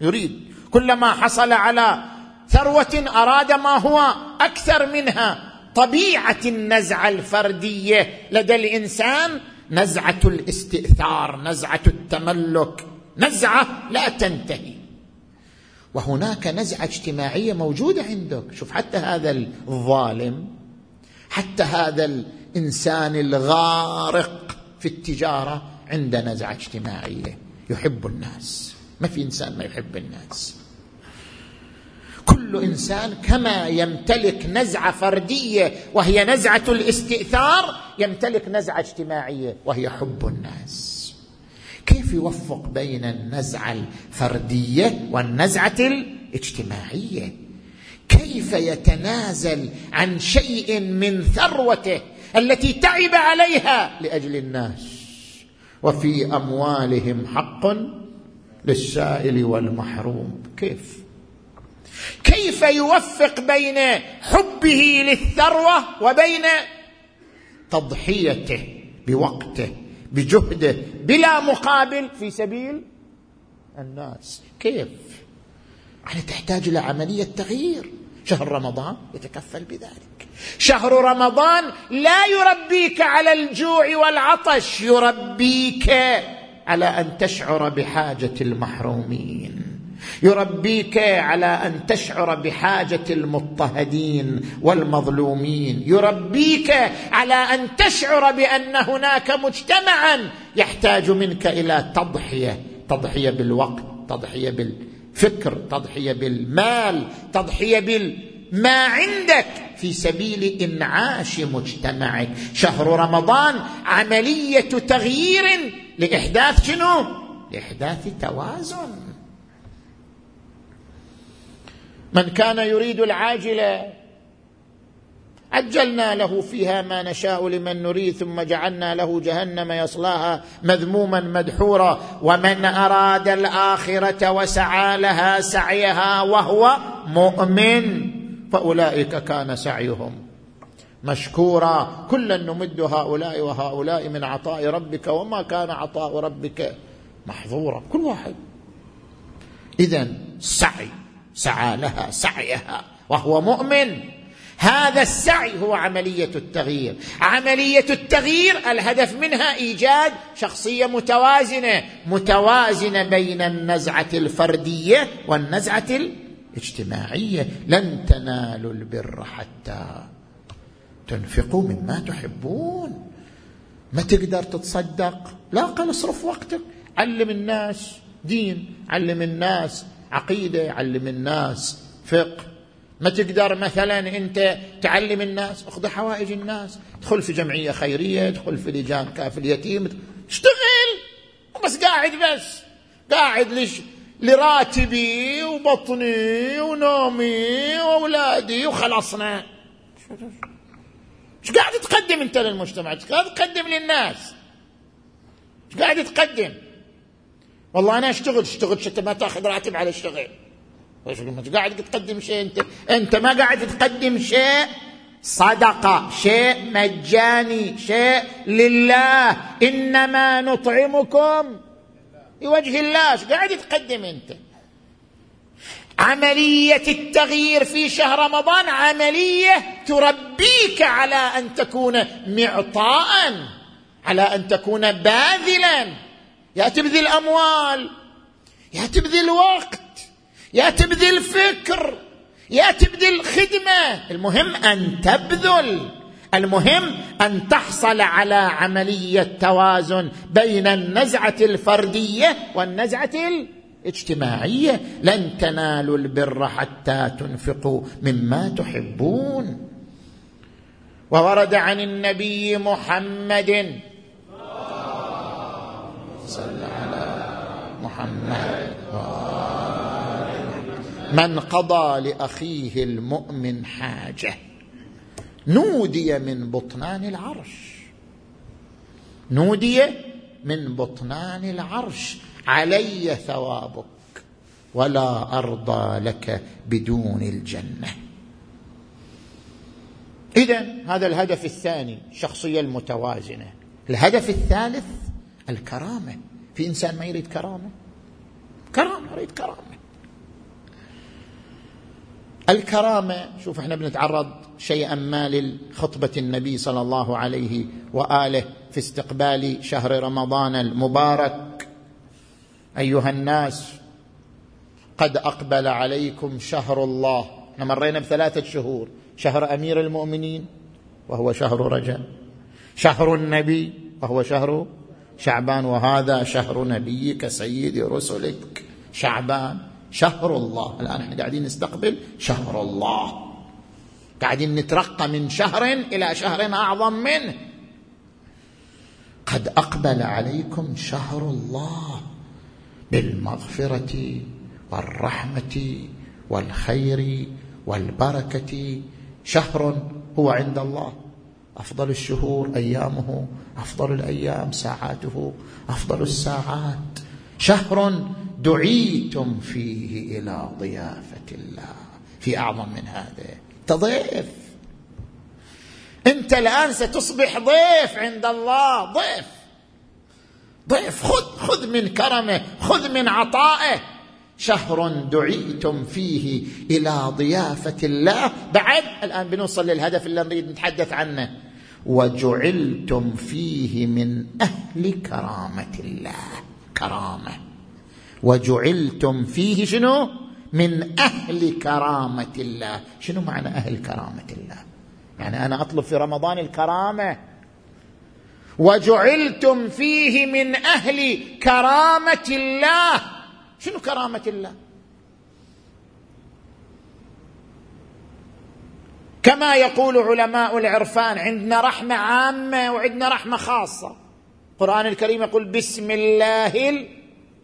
يريد. كلما حصل على ثروة أراد ما هو أكثر منها. طبيعة النزعه الفردية. لدى الإنسان نزعة الاستئثار نزعة التملك. نزعة لا تنتهي. وهناك نزعة اجتماعية موجودة عندك. شوف حتى هذا الظالم حتى هذا الإنسان الغارق في التجارة عنده نزعة اجتماعية. يحب الناس. ما في إنسان ما يحب الناس. كل إنسان كما يمتلك نزعة فردية وهي نزعة الاستئثار يمتلك نزعة اجتماعية وهي حب الناس. كيف يوفق بين النزعه الفردية والنزعة الاجتماعية؟ كيف يتنازل عن شيء من ثروته التي تعب عليها لأجل الناس؟ وفي أموالهم حق للسائل والمحروم. كيف؟ كيف يوفق بين حبه للثروة وبين تضحيته بوقته؟ بجهده بلا مقابل في سبيل الناس. كيف؟ يعني تحتاج إلى عملية تغيير. شهر رمضان يتكفل بذلك. شهر رمضان لا يربيك على الجوع والعطش يربيك على أن تشعر بحاجة المحرومين. يربيك على أن تشعر بحاجة المضطهدين والمظلومين. يربيك على أن تشعر بأن هناك مجتمعا يحتاج منك إلى تضحية. تضحية بالوقت تضحية بالفكر تضحية بالمال تضحية بالما عندك. في سبيل إنعاش مجتمعك. شهر رمضان عملية تغيير لإحداث شنو؟ لإحداث توازن. من كان يريد العاجله عجلنا له فيها ما نشاء لمن نريد ثم جعلنا له جهنم يصلاها مذموما مدحورا. ومن أراد الآخرة وسعى لها سعيها وهو مؤمن فأولئك كان سعيهم مشكورا. كلا نمد هؤلاء وهؤلاء من عطاء ربك وما كان عطاء ربك محظورا. كل واحد. اذا سعي. سعى لها سعيها وهو مؤمن. هذا السعي هو عملية التغيير. عملية التغيير الهدف منها إيجاد شخصية متوازنة متوازنة بين النزعة الفردية والنزعة الاجتماعية. لن تنالوا البر حتى تنفقوا مما تحبون. ما تقدر تتصدق. لا قال اصرف وقتك. علم الناس دين علم الناس عقيدة علم الناس فقه. ما تقدر مثلا أنت تعلم الناس اقضي حوائج الناس ادخل في جمعية خيرية ادخل في لجان كاف اليتيم اشتغل. بس قاعد بس. قاعد ليش لراتبي وبطني ونومي وأولادي وخلصنا. إيش قاعد تقدم أنت للمجتمع؟ إيش قاعد تقدم للناس؟ إيش قاعد تقدم؟ والله أنا أشتغل أشتغل حتى ما تأخذ راتب على الشغل. مش قاعد تقدم شيء أنت أنت ما قاعد تقدم شيء. صدقة شيء مجاني شيء لله. إنما نطعمكم لوجه الله. إيش قاعد تقدم أنت؟ عملية التغيير في شهر رمضان عملية تربيك على أن تكون معطاء على أن تكون باذلا. يا تبذل اموال يا تبذل وقت يا تبذل فكر يا تبذل خدمه المهم أن تبذل المهم أن تحصل على عملية توازن بين النزعة الفردية والنزعة الاجتماعية. لن تنالوا البر حتى تنفقوا مما تحبون. وورد عن النبي محمد صلى على محمد. من قضى لأخيه المؤمن حاجة نودي من بطنان العرش. نودي من بطنان العرش علي ثوابك ولا أرضى لك بدون الجنة. اذا هذا الهدف الثاني الشخصيه المتوازنة. الهدف الثالث الكرامة. في إنسان ما يريد كرامة. كرامة يريد كرامة. الكرامة شوف إحنا بنتعرض شيئا ما لخطبه النبي صلى الله عليه وآله في استقبال شهر رمضان المبارك. أيها الناس قد أقبل عليكم شهر الله. إحنا مرينا بثلاثة شهور. شهر أمير المؤمنين وهو شهر رجب. شهر النبي وهو شهر شعبان وهذا شهر نبيك سيد رسلك. شعبان شهر الله. الآن إحنا قاعدين نستقبل شهر الله. قاعدين نترقى من شهر إلى شهر أعظم منه. قد أقبل عليكم شهر الله بالمغفرة والرحمة والخير والبركة. شهر هو عند الله. أفضل الشهور أيامه أفضل الأيام ساعاته أفضل الساعات. شهر دعيتم فيه إلى ضيافة الله. في أعظم من هذا. تضيف أنت الآن ستصبح ضيف عند الله. ضيف. ضيف. خذ خذ من كرمه خذ من عطائه. شهر دعيتم فيه إلى ضيافة الله. بعد الآن بنوصل للهدف اللي نريد نتحدث عنه. وجعلتم فيه من أهل كرامة الله. كرامة. وجعلتم فيه شنو؟ من أهل كرامة الله. شنو معنى أهل كرامة الله؟ يعني أنا أطلب في رمضان الكرامة. وجعلتم فيه من أهل كرامة الله. شنو كرامة الله؟ كما يقول علماء العرفان عندنا رحمة عامة وعندنا رحمة خاصة. القرآن الكريم يقول بسم الله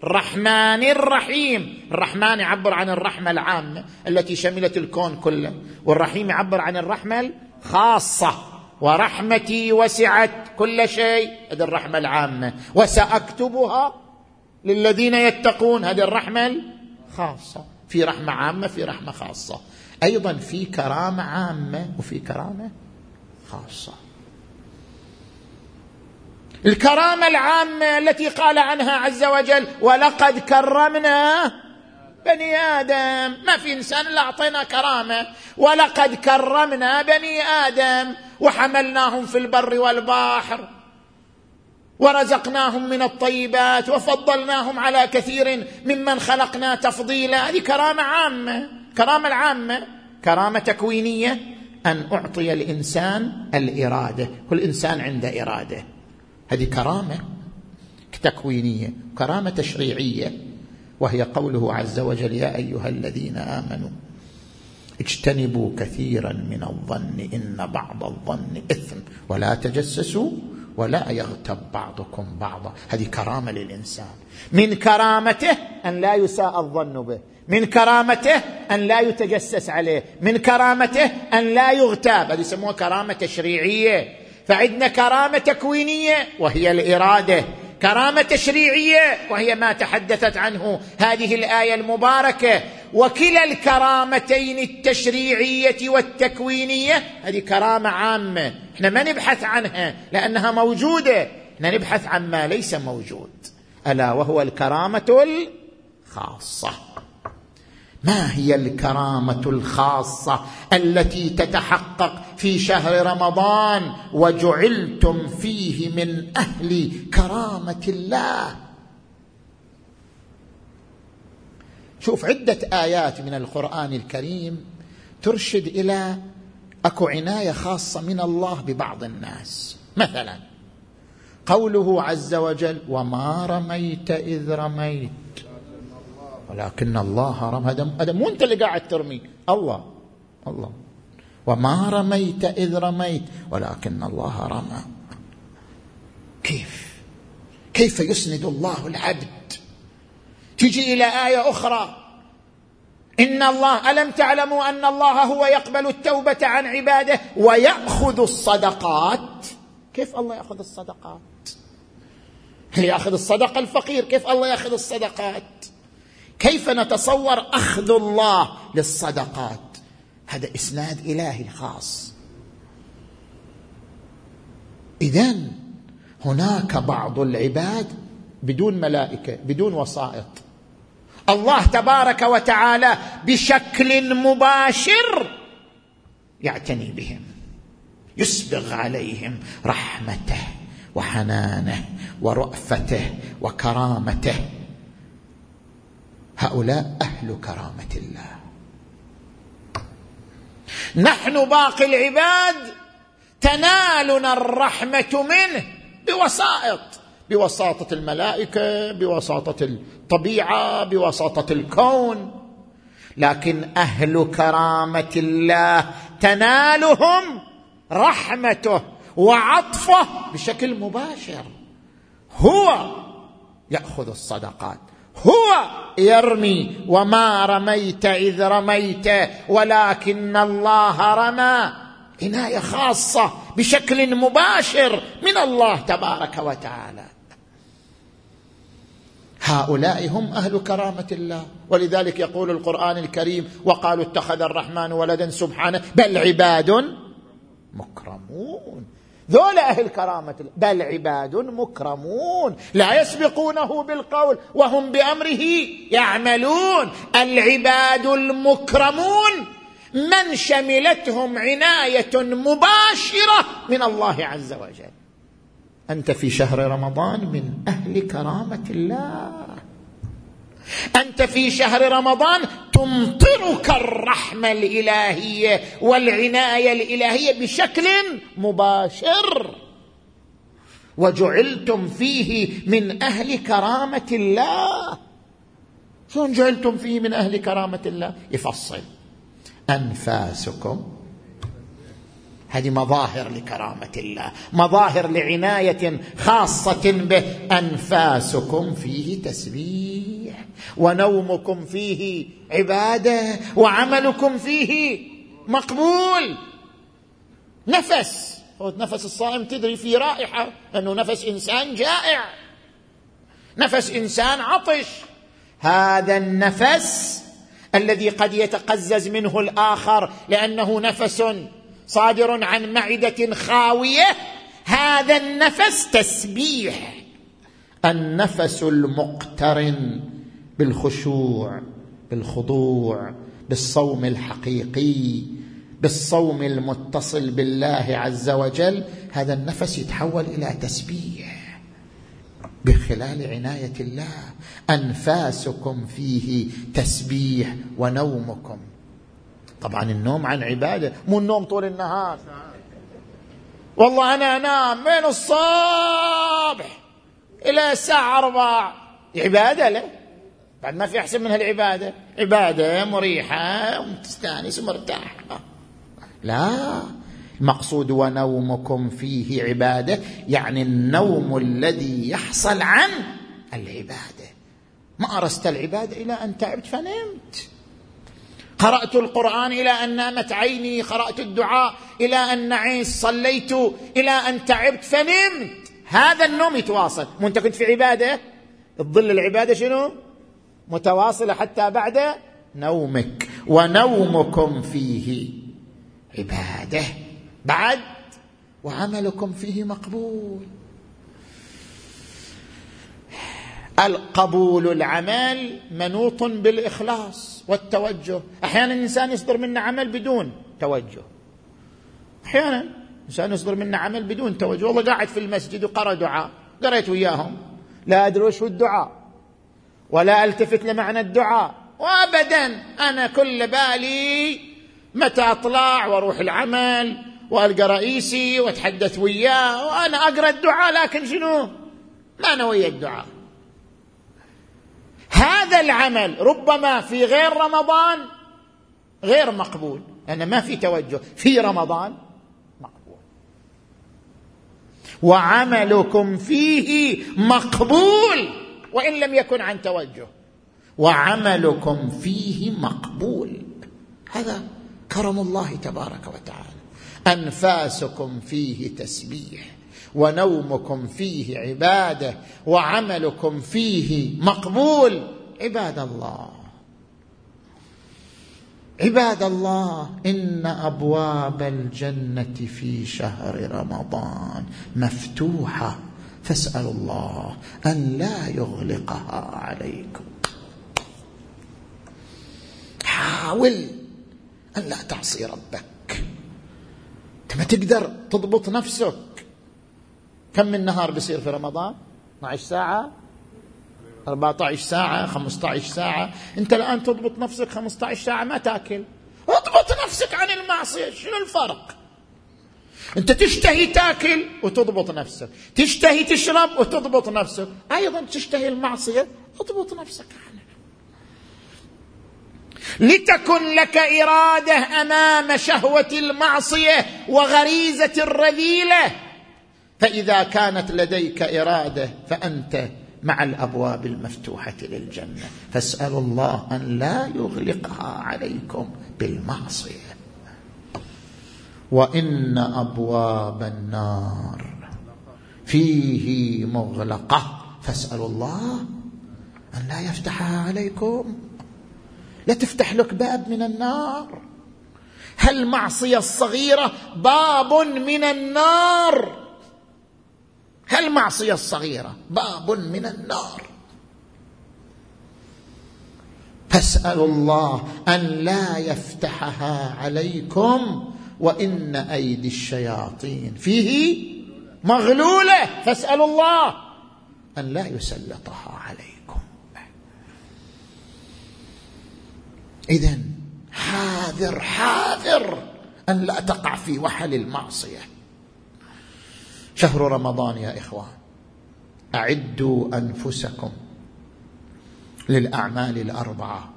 الرحمن الرحيم. الرحمن يعبر عن الرحمة العامة التي شملت الكون كله والرحيم يعبر عن الرحمة الخاصة. ورحمتي وسعت كل شيء هذه الرحمة العامة. وسأكتبها للذين يتقون هذه الرحمة الخاصة. في رحمة عامة في رحمة خاصة. أيضا في كرامة عامة وفي كرامة خاصة. الكرامة العامة التي قال عنها عز وجل ولقد كرمنا بني آدم. ما في إنسان إلا أعطينا كرامة. ولقد كرمنا بني آدم وحملناهم في البر والبحر ورزقناهم من الطيبات وفضلناهم على كثير ممن خلقنا تفضيلا. هذه كرامة عامة. كرامة العامة كرامة تكوينية أن أعطي الإنسان الإرادة. كل إنسان عنده إرادة. هذه كرامة تكوينية كرامة تشريعية. وهي قوله عز وجل يا أيها الذين آمنوا اجتنبوا كثيرا من الظن إن بعض الظن إثم. ولا تجسسوا ولا يغتب بعضكم بعضا. هذه كرامة للإنسان. من كرامته أن لا يساء الظن به. من كرامته أن لا يتجسس عليه من كرامته أن لا يغتاب. هذه يسموها كرامة تشريعية. فعندنا كرامة تكوينية وهي الإرادة. كرامة تشريعية وهي ما تحدثت عنه هذه الآية المباركة. وكلا الكرامتين التشريعية والتكوينية هذه كرامة عامة. إحنا ما نبحث عنها لأنها موجودة. إحنا نبحث عن ما ليس موجود. ألا وهو الكرامة الخاصة. ما هي الكرامة الخاصة التي تتحقق في شهر رمضان وجعلتم فيه من أهل كرامة الله؟ شوف عدة آيات من القرآن الكريم ترشد إلى أكو عناية خاصة من الله ببعض الناس. مثلا قوله عز وجل وما رميت إذ رميت ولكن الله رمى هذا مو انت اللي قاعد ترمي. الله. الله. وما رميت إذ رميت. ولكن الله رمى. كيف؟ كيف يسند الله العبد؟ تجي إلى آية أخرى. إن الله ألم تعلموا أن الله هو يقبل التوبة عن عباده ويأخذ الصدقات؟ كيف الله يأخذ الصدقات؟ يأخذ الصدقة الفقير؟ كيف الله يأخذ الصدقات؟ كيف نتصور أخذ الله للصدقات؟ هذا إسناد إلهي خاص اذا هناك بعض العباد بدون ملائكة بدون وسائط. الله تبارك وتعالى بشكل مباشر يعتني بهم يسبغ عليهم رحمته وحنانه ورأفته وكرامته. هؤلاء أهل كرامة الله. نحن باقي العباد تنالنا الرحمة منه بوسائط بوساطة الملائكة بوساطة الطبيعة بوساطة الكون. لكن أهل كرامة الله تنالهم رحمته وعطفه بشكل مباشر. هو يأخذ الصدقات. هو يرمي وما رميت إذ رميت ولكن الله رمى. عناية خاصة بشكل مباشر من الله تبارك وتعالى. هؤلاء هم أهل كرامة الله. ولذلك يقول القرآن الكريم وقالوا اتخذ الرحمن ولدا سبحانه بل عباد مكرمون. ذولا أهل كرامة بل عباد مكرمون. لا يسبقونه بالقول وهم بأمره يعملون. العباد المكرمون من شملتهم عناية مباشرة من الله عز وجل. أنت في شهر رمضان من أهل كرامة الله. أنت في شهر رمضان تمطرك الرحمة الإلهية والعناية الإلهية بشكل مباشر. وجعلتم فيه من أهل كرامة الله. شلون جعلتم فيه من أهل كرامة الله؟ يفصل. أنفاسكم هذه مظاهر لكرامة الله مظاهر لعناية خاصة به. أنفاسكم فيه تسبيح ونومكم فيه عبادة وعملكم فيه مقبول. نفس نفس الصائم تدري فيه رائحة أنه نفس إنسان جائع نفس إنسان عطش. هذا النفس الذي قد يتقزز منه الآخر لأنه نفس صادر عن معدة خاوية هذا النفس تسبيح. النفس المقترن بالخشوع بالخضوع بالصوم الحقيقي بالصوم المتصل بالله عز وجل هذا النفس يتحول إلى تسبيح. بخلال عناية الله أنفاسكم فيه تسبيح ونومكم. طبعا النوم عن عبادة مو النوم طول النهار. والله أنا أنام من الصبح إلى الساعة أربع عبادة له بعد ما في أحسن من هالعبادة. عبادة مريحة ومستانس ومرتاح لا. المقصود ونومكم فيه عبادة يعني النوم الذي يحصل عن العبادة. ما أرست العبادة إلى أن تعبت فنمت. قرأت القرآن إلى أن نامت عيني قرأت الدعاء إلى أن نعيس صليت إلى أن تعبت فنمت. هذا النوم يتواصل. مو أنت كنت في عبادة؟ تظل العبادة شنو؟ متواصلة حتى بعد نومك. ونومكم فيه عبادة. بعد وعملكم فيه مقبول. القبول العمل منوط بالإخلاص والتوجه. أحيانا الإنسان يصدر منا عمل بدون توجه. أحيانا انسان يصدر منا عمل بدون توجه. والله قاعد في المسجد وقرأ دعاء. قريت وياهم. لا أدري وش الدعاء. ولا ألتفت لمعنى الدعاء. وابدا أنا كل بالي متى أطلع وأروح العمل وألقى رئيسي وأتحدث وياه. وأنا أقرأ الدعاء لكن شنو؟ ما نوي الدعاء. هذا العمل ربما في غير رمضان غير مقبول لأن ما في توجه في رمضان مقبول. وعملكم فيه مقبول وإن لم يكن عن توجه. وعملكم فيه مقبول. هذا كرم الله تبارك وتعالى. أنفاسكم فيه تسبيح. ونومكم فيه عبادة وعملكم فيه مقبول. عباد الله عباد الله إن أبواب الجنة في شهر رمضان مفتوحة. فاسالوا الله أن لا يغلقها عليكم. حاول أن لا تعصي ربك. انت ما تقدر تضبط نفسك. كم من نهار بيصير في رمضان؟ 12 ساعة 14 ساعة 15 ساعة. أنت الآن تضبط نفسك 15 ساعة ما تأكل. اضبط نفسك عن المعصية شنو الفرق؟ أنت تشتهي تأكل وتضبط نفسك. تشتهي تشرب وتضبط نفسك. أيضا تشتهي المعصية اضبط نفسك عنها. لتكن لك إرادة أمام شهوة المعصية وغريزة الرذيلة. فإذا كانت لديك إرادة فأنت مع الأبواب المفتوحة للجنة. فاسألوا الله أن لا يغلقها عليكم بالمعصية. وإن أبواب النار فيه مغلقة. فاسألوا الله أن لا يفتحها عليكم. لا تفتح لك باب من النار. هل المعصيه الصغيرة باب من النار؟ هالمعصية الصغيرة باب من النار. فاسالوا الله أن لا يفتحها عليكم وإن أيدي الشياطين. فيه مغلولة. فاسالوا الله أن لا يسلطها عليكم. اذا حاذر حاذر أن لا تقع في وحل المعصية. شهر رمضان يا إخوان. أعدوا أنفسكم للأعمال الأربعة.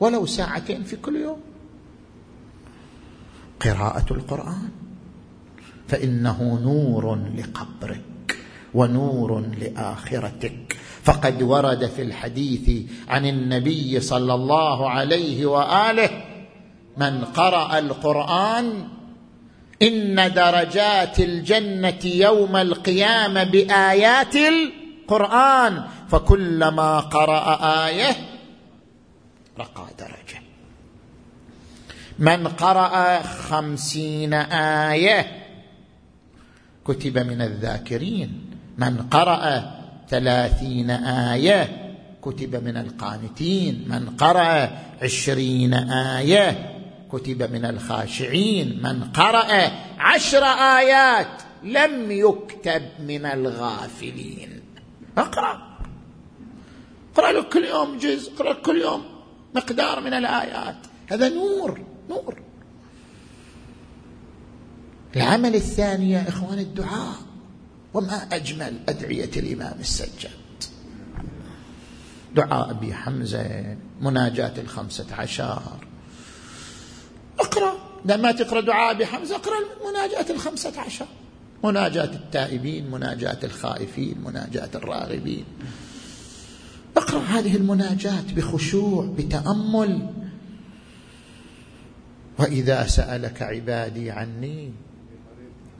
ولو ساعتين في كل يوم. قراءة القرآن. فإنه نور لقبرك ونور لآخرتك. فقد ورد في الحديث عن النبي صلى الله عليه وآله من قرأ القرآن إن درجات الجنة يوم القيامة بآيات القرآن فكلما قرأ آية رقى درجة. من قرأ خمسين آية كتب من الذاكرين. من قرأ ثلاثين آية كتب من القانتين. من قرأ عشرين آية كتب من الخاشعين من قرأ عشر آيات لم يكتب من الغافلين. اقرأ. اقرأ لك كل يوم جزء اقرأ كل يوم مقدار من الآيات. هذا نور نور. العمل الثاني يا إخوان الدعاء. وما أجمل أدعية الإمام السجاد. دعاء أبي حمزة مناجاة الخمسة عشر. اقرأ. لما تقرأ دعاء بحمزة اقرأ مناجاة الخمسة عشر. مناجاة التائبين مناجاة الخائفين مناجاة الراغبين. اقرأ هذه المناجاة بخشوع بتأمل. وإذا سألك عبادي عني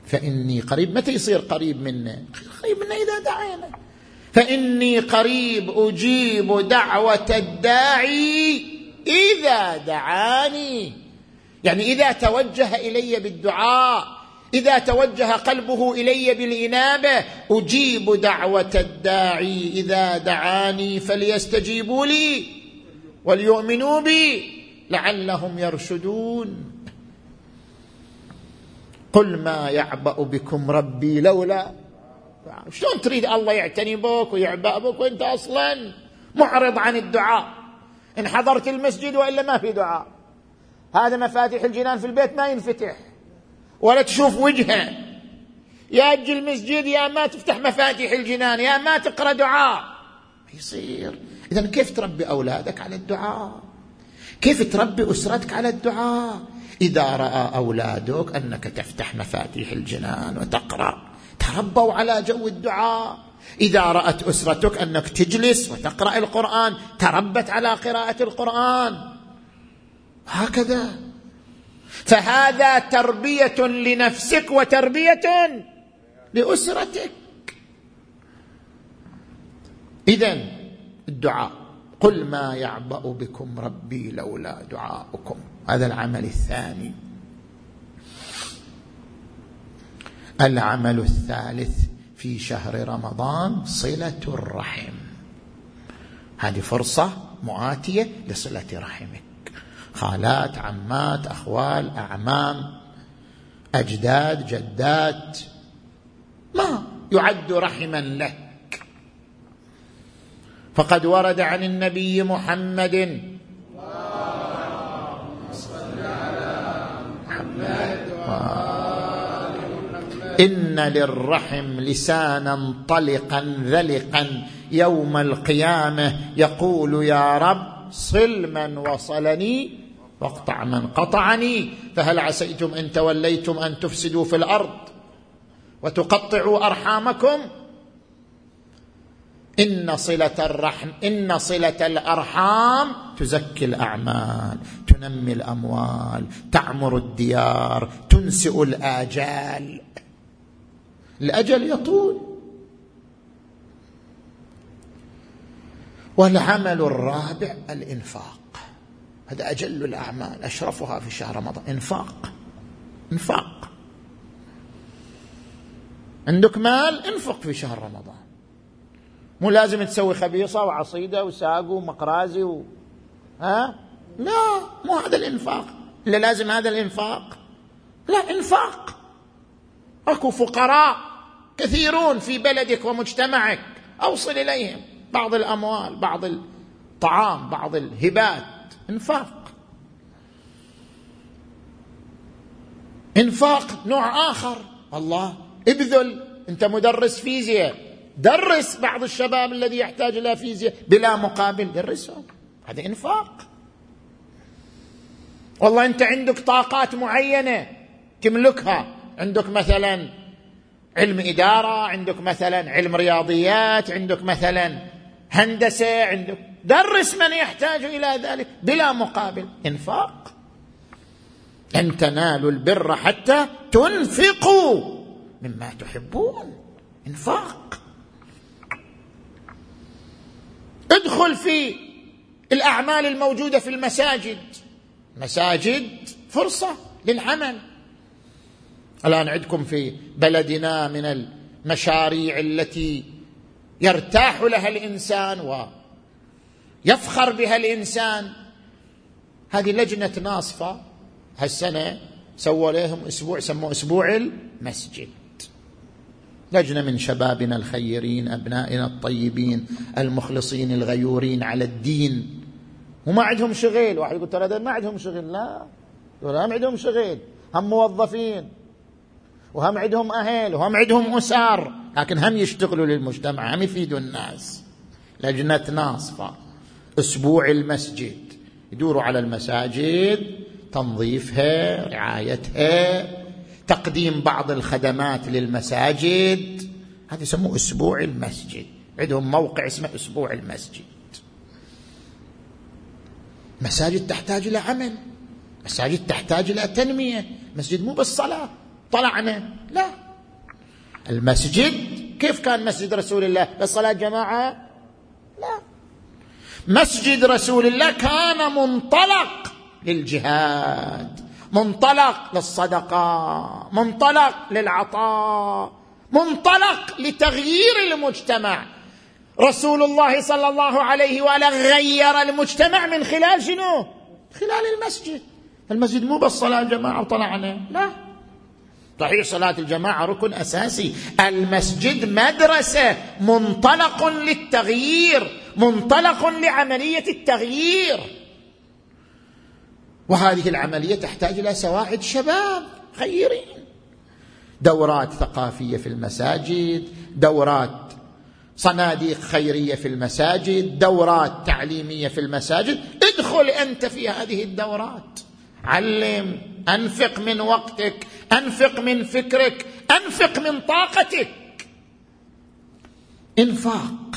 فإني قريب. متى يصير قريب منا قريب منا إذا دعينا. فإني قريب أجيب دعوة الداعي إذا دعاني. يعني إذا توجه إلي بالدعاء إذا توجه قلبه إلي بالإنابة أجيب دعوة الداعي. إذا دعاني فليستجيبوا لي وليؤمنوا بي لعلهم يرشدون. قل ما يعبأ بكم ربي لولا. شلون تريد الله يعتني بك ويعبأ بك وأنت أصلا؟ معرض عن الدعاء. إن حضرت المسجد وإلا ما في دعاء. هذا مفاتيح الجنان في البيت ما ينفتح. ولا تشوف وجهه. يا تجي المسجد يا ما تفتح مفاتيح الجنان يا ما تقرأ دعاء. يصير. اذا كيف تربي أولادك على الدعاء؟ كيف تربي أسرتك على الدعاء؟ إذا رأى أولادك أنك تفتح مفاتيح الجنان وتقرأ تربوا على جو الدعاء. إذا رأت أسرتك أنك تجلس وتقرأ القرآن تربت على قراءة القرآن. هكذا. فهذا تربية لنفسك وتربية لأسرتك. اذا الدعاء. قل ما يعبأ بكم ربي لولا دعاؤكم. هذا العمل الثاني. العمل الثالث في شهر رمضان صلة الرحم. هذه فرصة مؤاتية لصلة رحمك. خالات عمات أخوال أعمام أجداد جدات. ما يعد رحما لك. فقد ورد عن النبي محمد إن للرحم لسانا طلقا ذلقا. يوم القيامة يقول يا رب صل من وصلني واقطع من قطعني فهل عسيتم إن توليتم أن تفسدوا في الأرض وتقطعوا أرحامكم؟ إن صلة الرحم إن صلة الأرحام تزكي الأعمال تنمي الأموال تعمر الديار تنسئ الآجال. الأجل يطول. والعمل الرابع الإنفاق. هذا أجل الأعمال أشرفها في شهر رمضان. إنفاق. إنفاق. عندك مال إنفق في شهر رمضان. مو لازم تسوي خبيصة وعصيدة وساق ومقرازي و... ها؟ لا مو هذا الإنفاق. إلا لازم هذا الإنفاق. لا إنفاق. أكو فقراء كثيرون في بلدك ومجتمعك. أوصل إليهم. بعض الأموال بعض الطعام بعض الهبات. انفاق. انفاق نوع آخر. الله ابذل. انت مدرس فيزياء. درس بعض الشباب الذي يحتاج إلى فيزياء بلا مقابل. درسهم هذا انفاق. والله أنت عندك طاقات معينة تملكها. عندك مثلا علم إدارة عندك مثلا علم رياضيات عندك مثلا هندسة عندك درس من يحتاج إلى ذلك بلا مقابل. إنفاق. ان تنالوا البر حتى تنفقوا مما تحبون. إنفاق. ادخل في الأعمال الموجودة في المساجد. مساجد فرصة للعمل. الآن عندكم في بلدنا من المشاريع التي يرتاح لها الإنسان ويفخر بها الإنسان. هذه لجنة ناصفة. هالسنة سووا لهم أسبوع سموه أسبوع المسجد. لجنة من شبابنا الخيرين أبنائنا الطيبين المخلصين الغيورين على الدين. وما عندهم شغل. واحد يقول ترى ما عندهم شغل. لا. ما عندهم شغل. هم موظفين. وهم عندهم أهل. وهم عندهم أسر. لكن هم يشتغلوا للمجتمع. هم يفيدوا الناس. لجنة ناصفة. أسبوع المسجد. يدوروا على المساجد تنظيفها رعايتها تقديم بعض الخدمات للمساجد. هذا يسموه أسبوع المسجد. عندهم موقع اسمه أسبوع المسجد. مساجد تحتاج إلى عمل. مساجد تحتاج إلى تنمية. مسجد مو بالصلاة طلعنا. لا. المسجد كيف كان مسجد رسول الله؟ بالصلاة جماعة؟ لا. مسجد رسول الله كان منطلق للجهاد منطلق للصدقة منطلق للعطاء منطلق لتغيير المجتمع. رسول الله صلى الله عليه وآله غير المجتمع من خلال شنو؟ خلال المسجد. المسجد مو بس صلاة جماعة وطلعنا لا. صحيح صلاة الجماعة ركن أساسي. المسجد مدرسة منطلق للتغيير. منطلق لعملية التغيير. وهذه العملية تحتاج إلى سواعد شباب خيرين. دورات ثقافية في المساجد دورات صناديق خيرية في المساجد دورات تعليمية في المساجد. ادخل أنت في هذه الدورات. علم أنفق من وقتك أنفق من فكرك أنفق من طاقتك. إنفاق.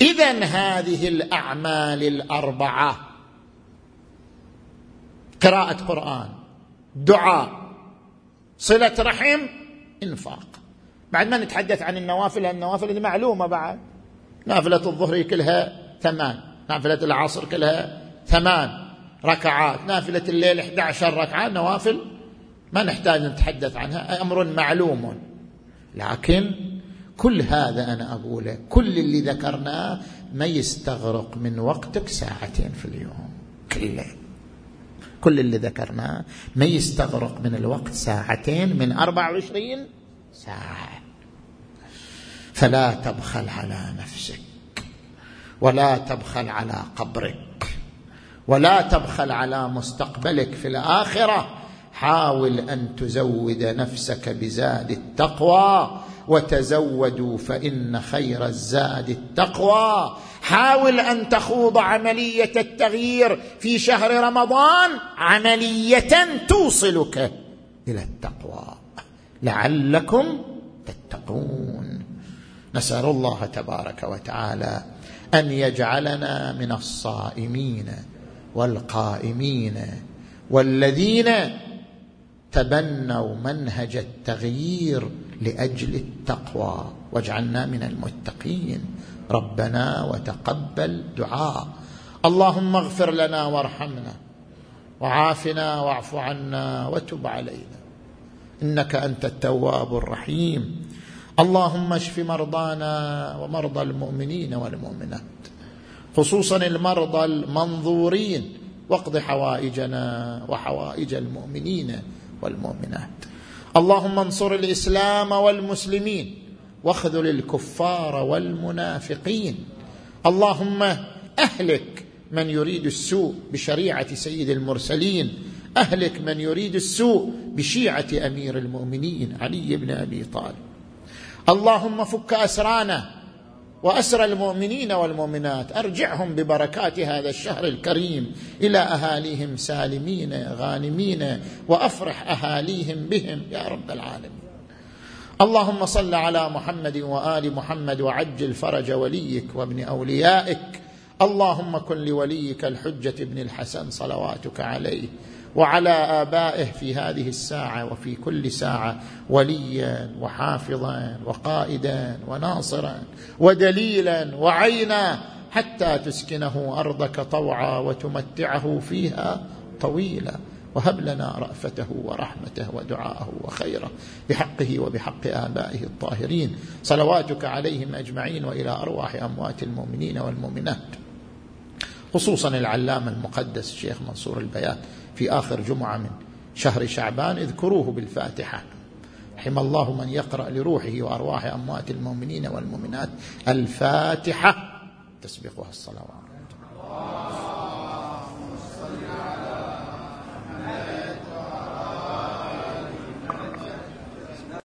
اذا هذه الأعمال الأربعة. قراءة قرآن دعاء صلة رحم إنفاق. بعد ما نتحدث عن النوافل النوافل اللي معلومة بعد. نافلة الظهر كلها ثمان نافلة العصر كلها ثمان ركعات نافلة الليل 11 ركعة نوافل ما نحتاج نتحدث عنها أمر معلوم. لكن كل هذا أنا أقوله كل اللي ذكرناه ما يستغرق من وقتك ساعتين في اليوم كله. كل اللي ذكرناه ما يستغرق من الوقت ساعتين من 24 ساعة. فلا تبخل على نفسك ولا تبخل على قبرك ولا تبخل على مستقبلك في الآخرة. حاول أن تزود نفسك بزاد التقوى وتزودوا فإن خير الزاد التقوى. حاول أن تخوض عملية التغيير في شهر رمضان عملية توصلك إلى التقوى. لعلكم تتقون. نسأل الله تبارك وتعالى أن يجعلنا من الصائمين والقائمين والذين تبنوا منهج التغيير لأجل التقوى. واجعلنا من المتقين. ربنا وتقبل دعاء. اللهم اغفر لنا وارحمنا وعافنا واعف عنا وتب علينا. إنك أنت التواب الرحيم. اللهم اشف مرضانا ومرضى المؤمنين والمؤمنات. خصوصا المرضى المنظورين. واقض حوائجنا وحوائج المؤمنين والمؤمنات. اللهم انصر الإسلام والمسلمين واخذل الكفار والمنافقين. اللهم أهلك من يريد السوء بشريعة سيد المرسلين. أهلك من يريد السوء بشيعة أمير المؤمنين علي بن أبي طالب. اللهم فك أسرانا واسرى المؤمنين والمؤمنات. أرجعهم ببركات هذا الشهر الكريم إلى أهاليهم سالمين غانمين وأفرح أهاليهم بهم. يا رب العالمين. اللهم صل على محمد وآل محمد وعجل فرج وليك وابن أوليائك. اللهم كن لوليك الحجة ابن الحسن صلواتك عليه. وعلى آبائه في هذه الساعة وفي كل ساعة وليا وحافظا وقائدا وناصرا ودليلا وعينا حتى تسكنه أرضك طوعا وتمتعه فيها طويلا. وهب لنا رأفته ورحمته ودعاءه وخيره بحقه وبحق آبائه الطاهرين. صلواتك عليهم أجمعين وإلى أرواح أموات المؤمنين والمؤمنات. خصوصا العلامة المقدس الشيخ منصور البيات في آخر جمعة من شهر شعبان اذكروه بالفاتحة. رحم الله من يقرأ لروحه وأرواح أموات المؤمنين والمؤمنات الفاتحة. تسبقها الصلوات.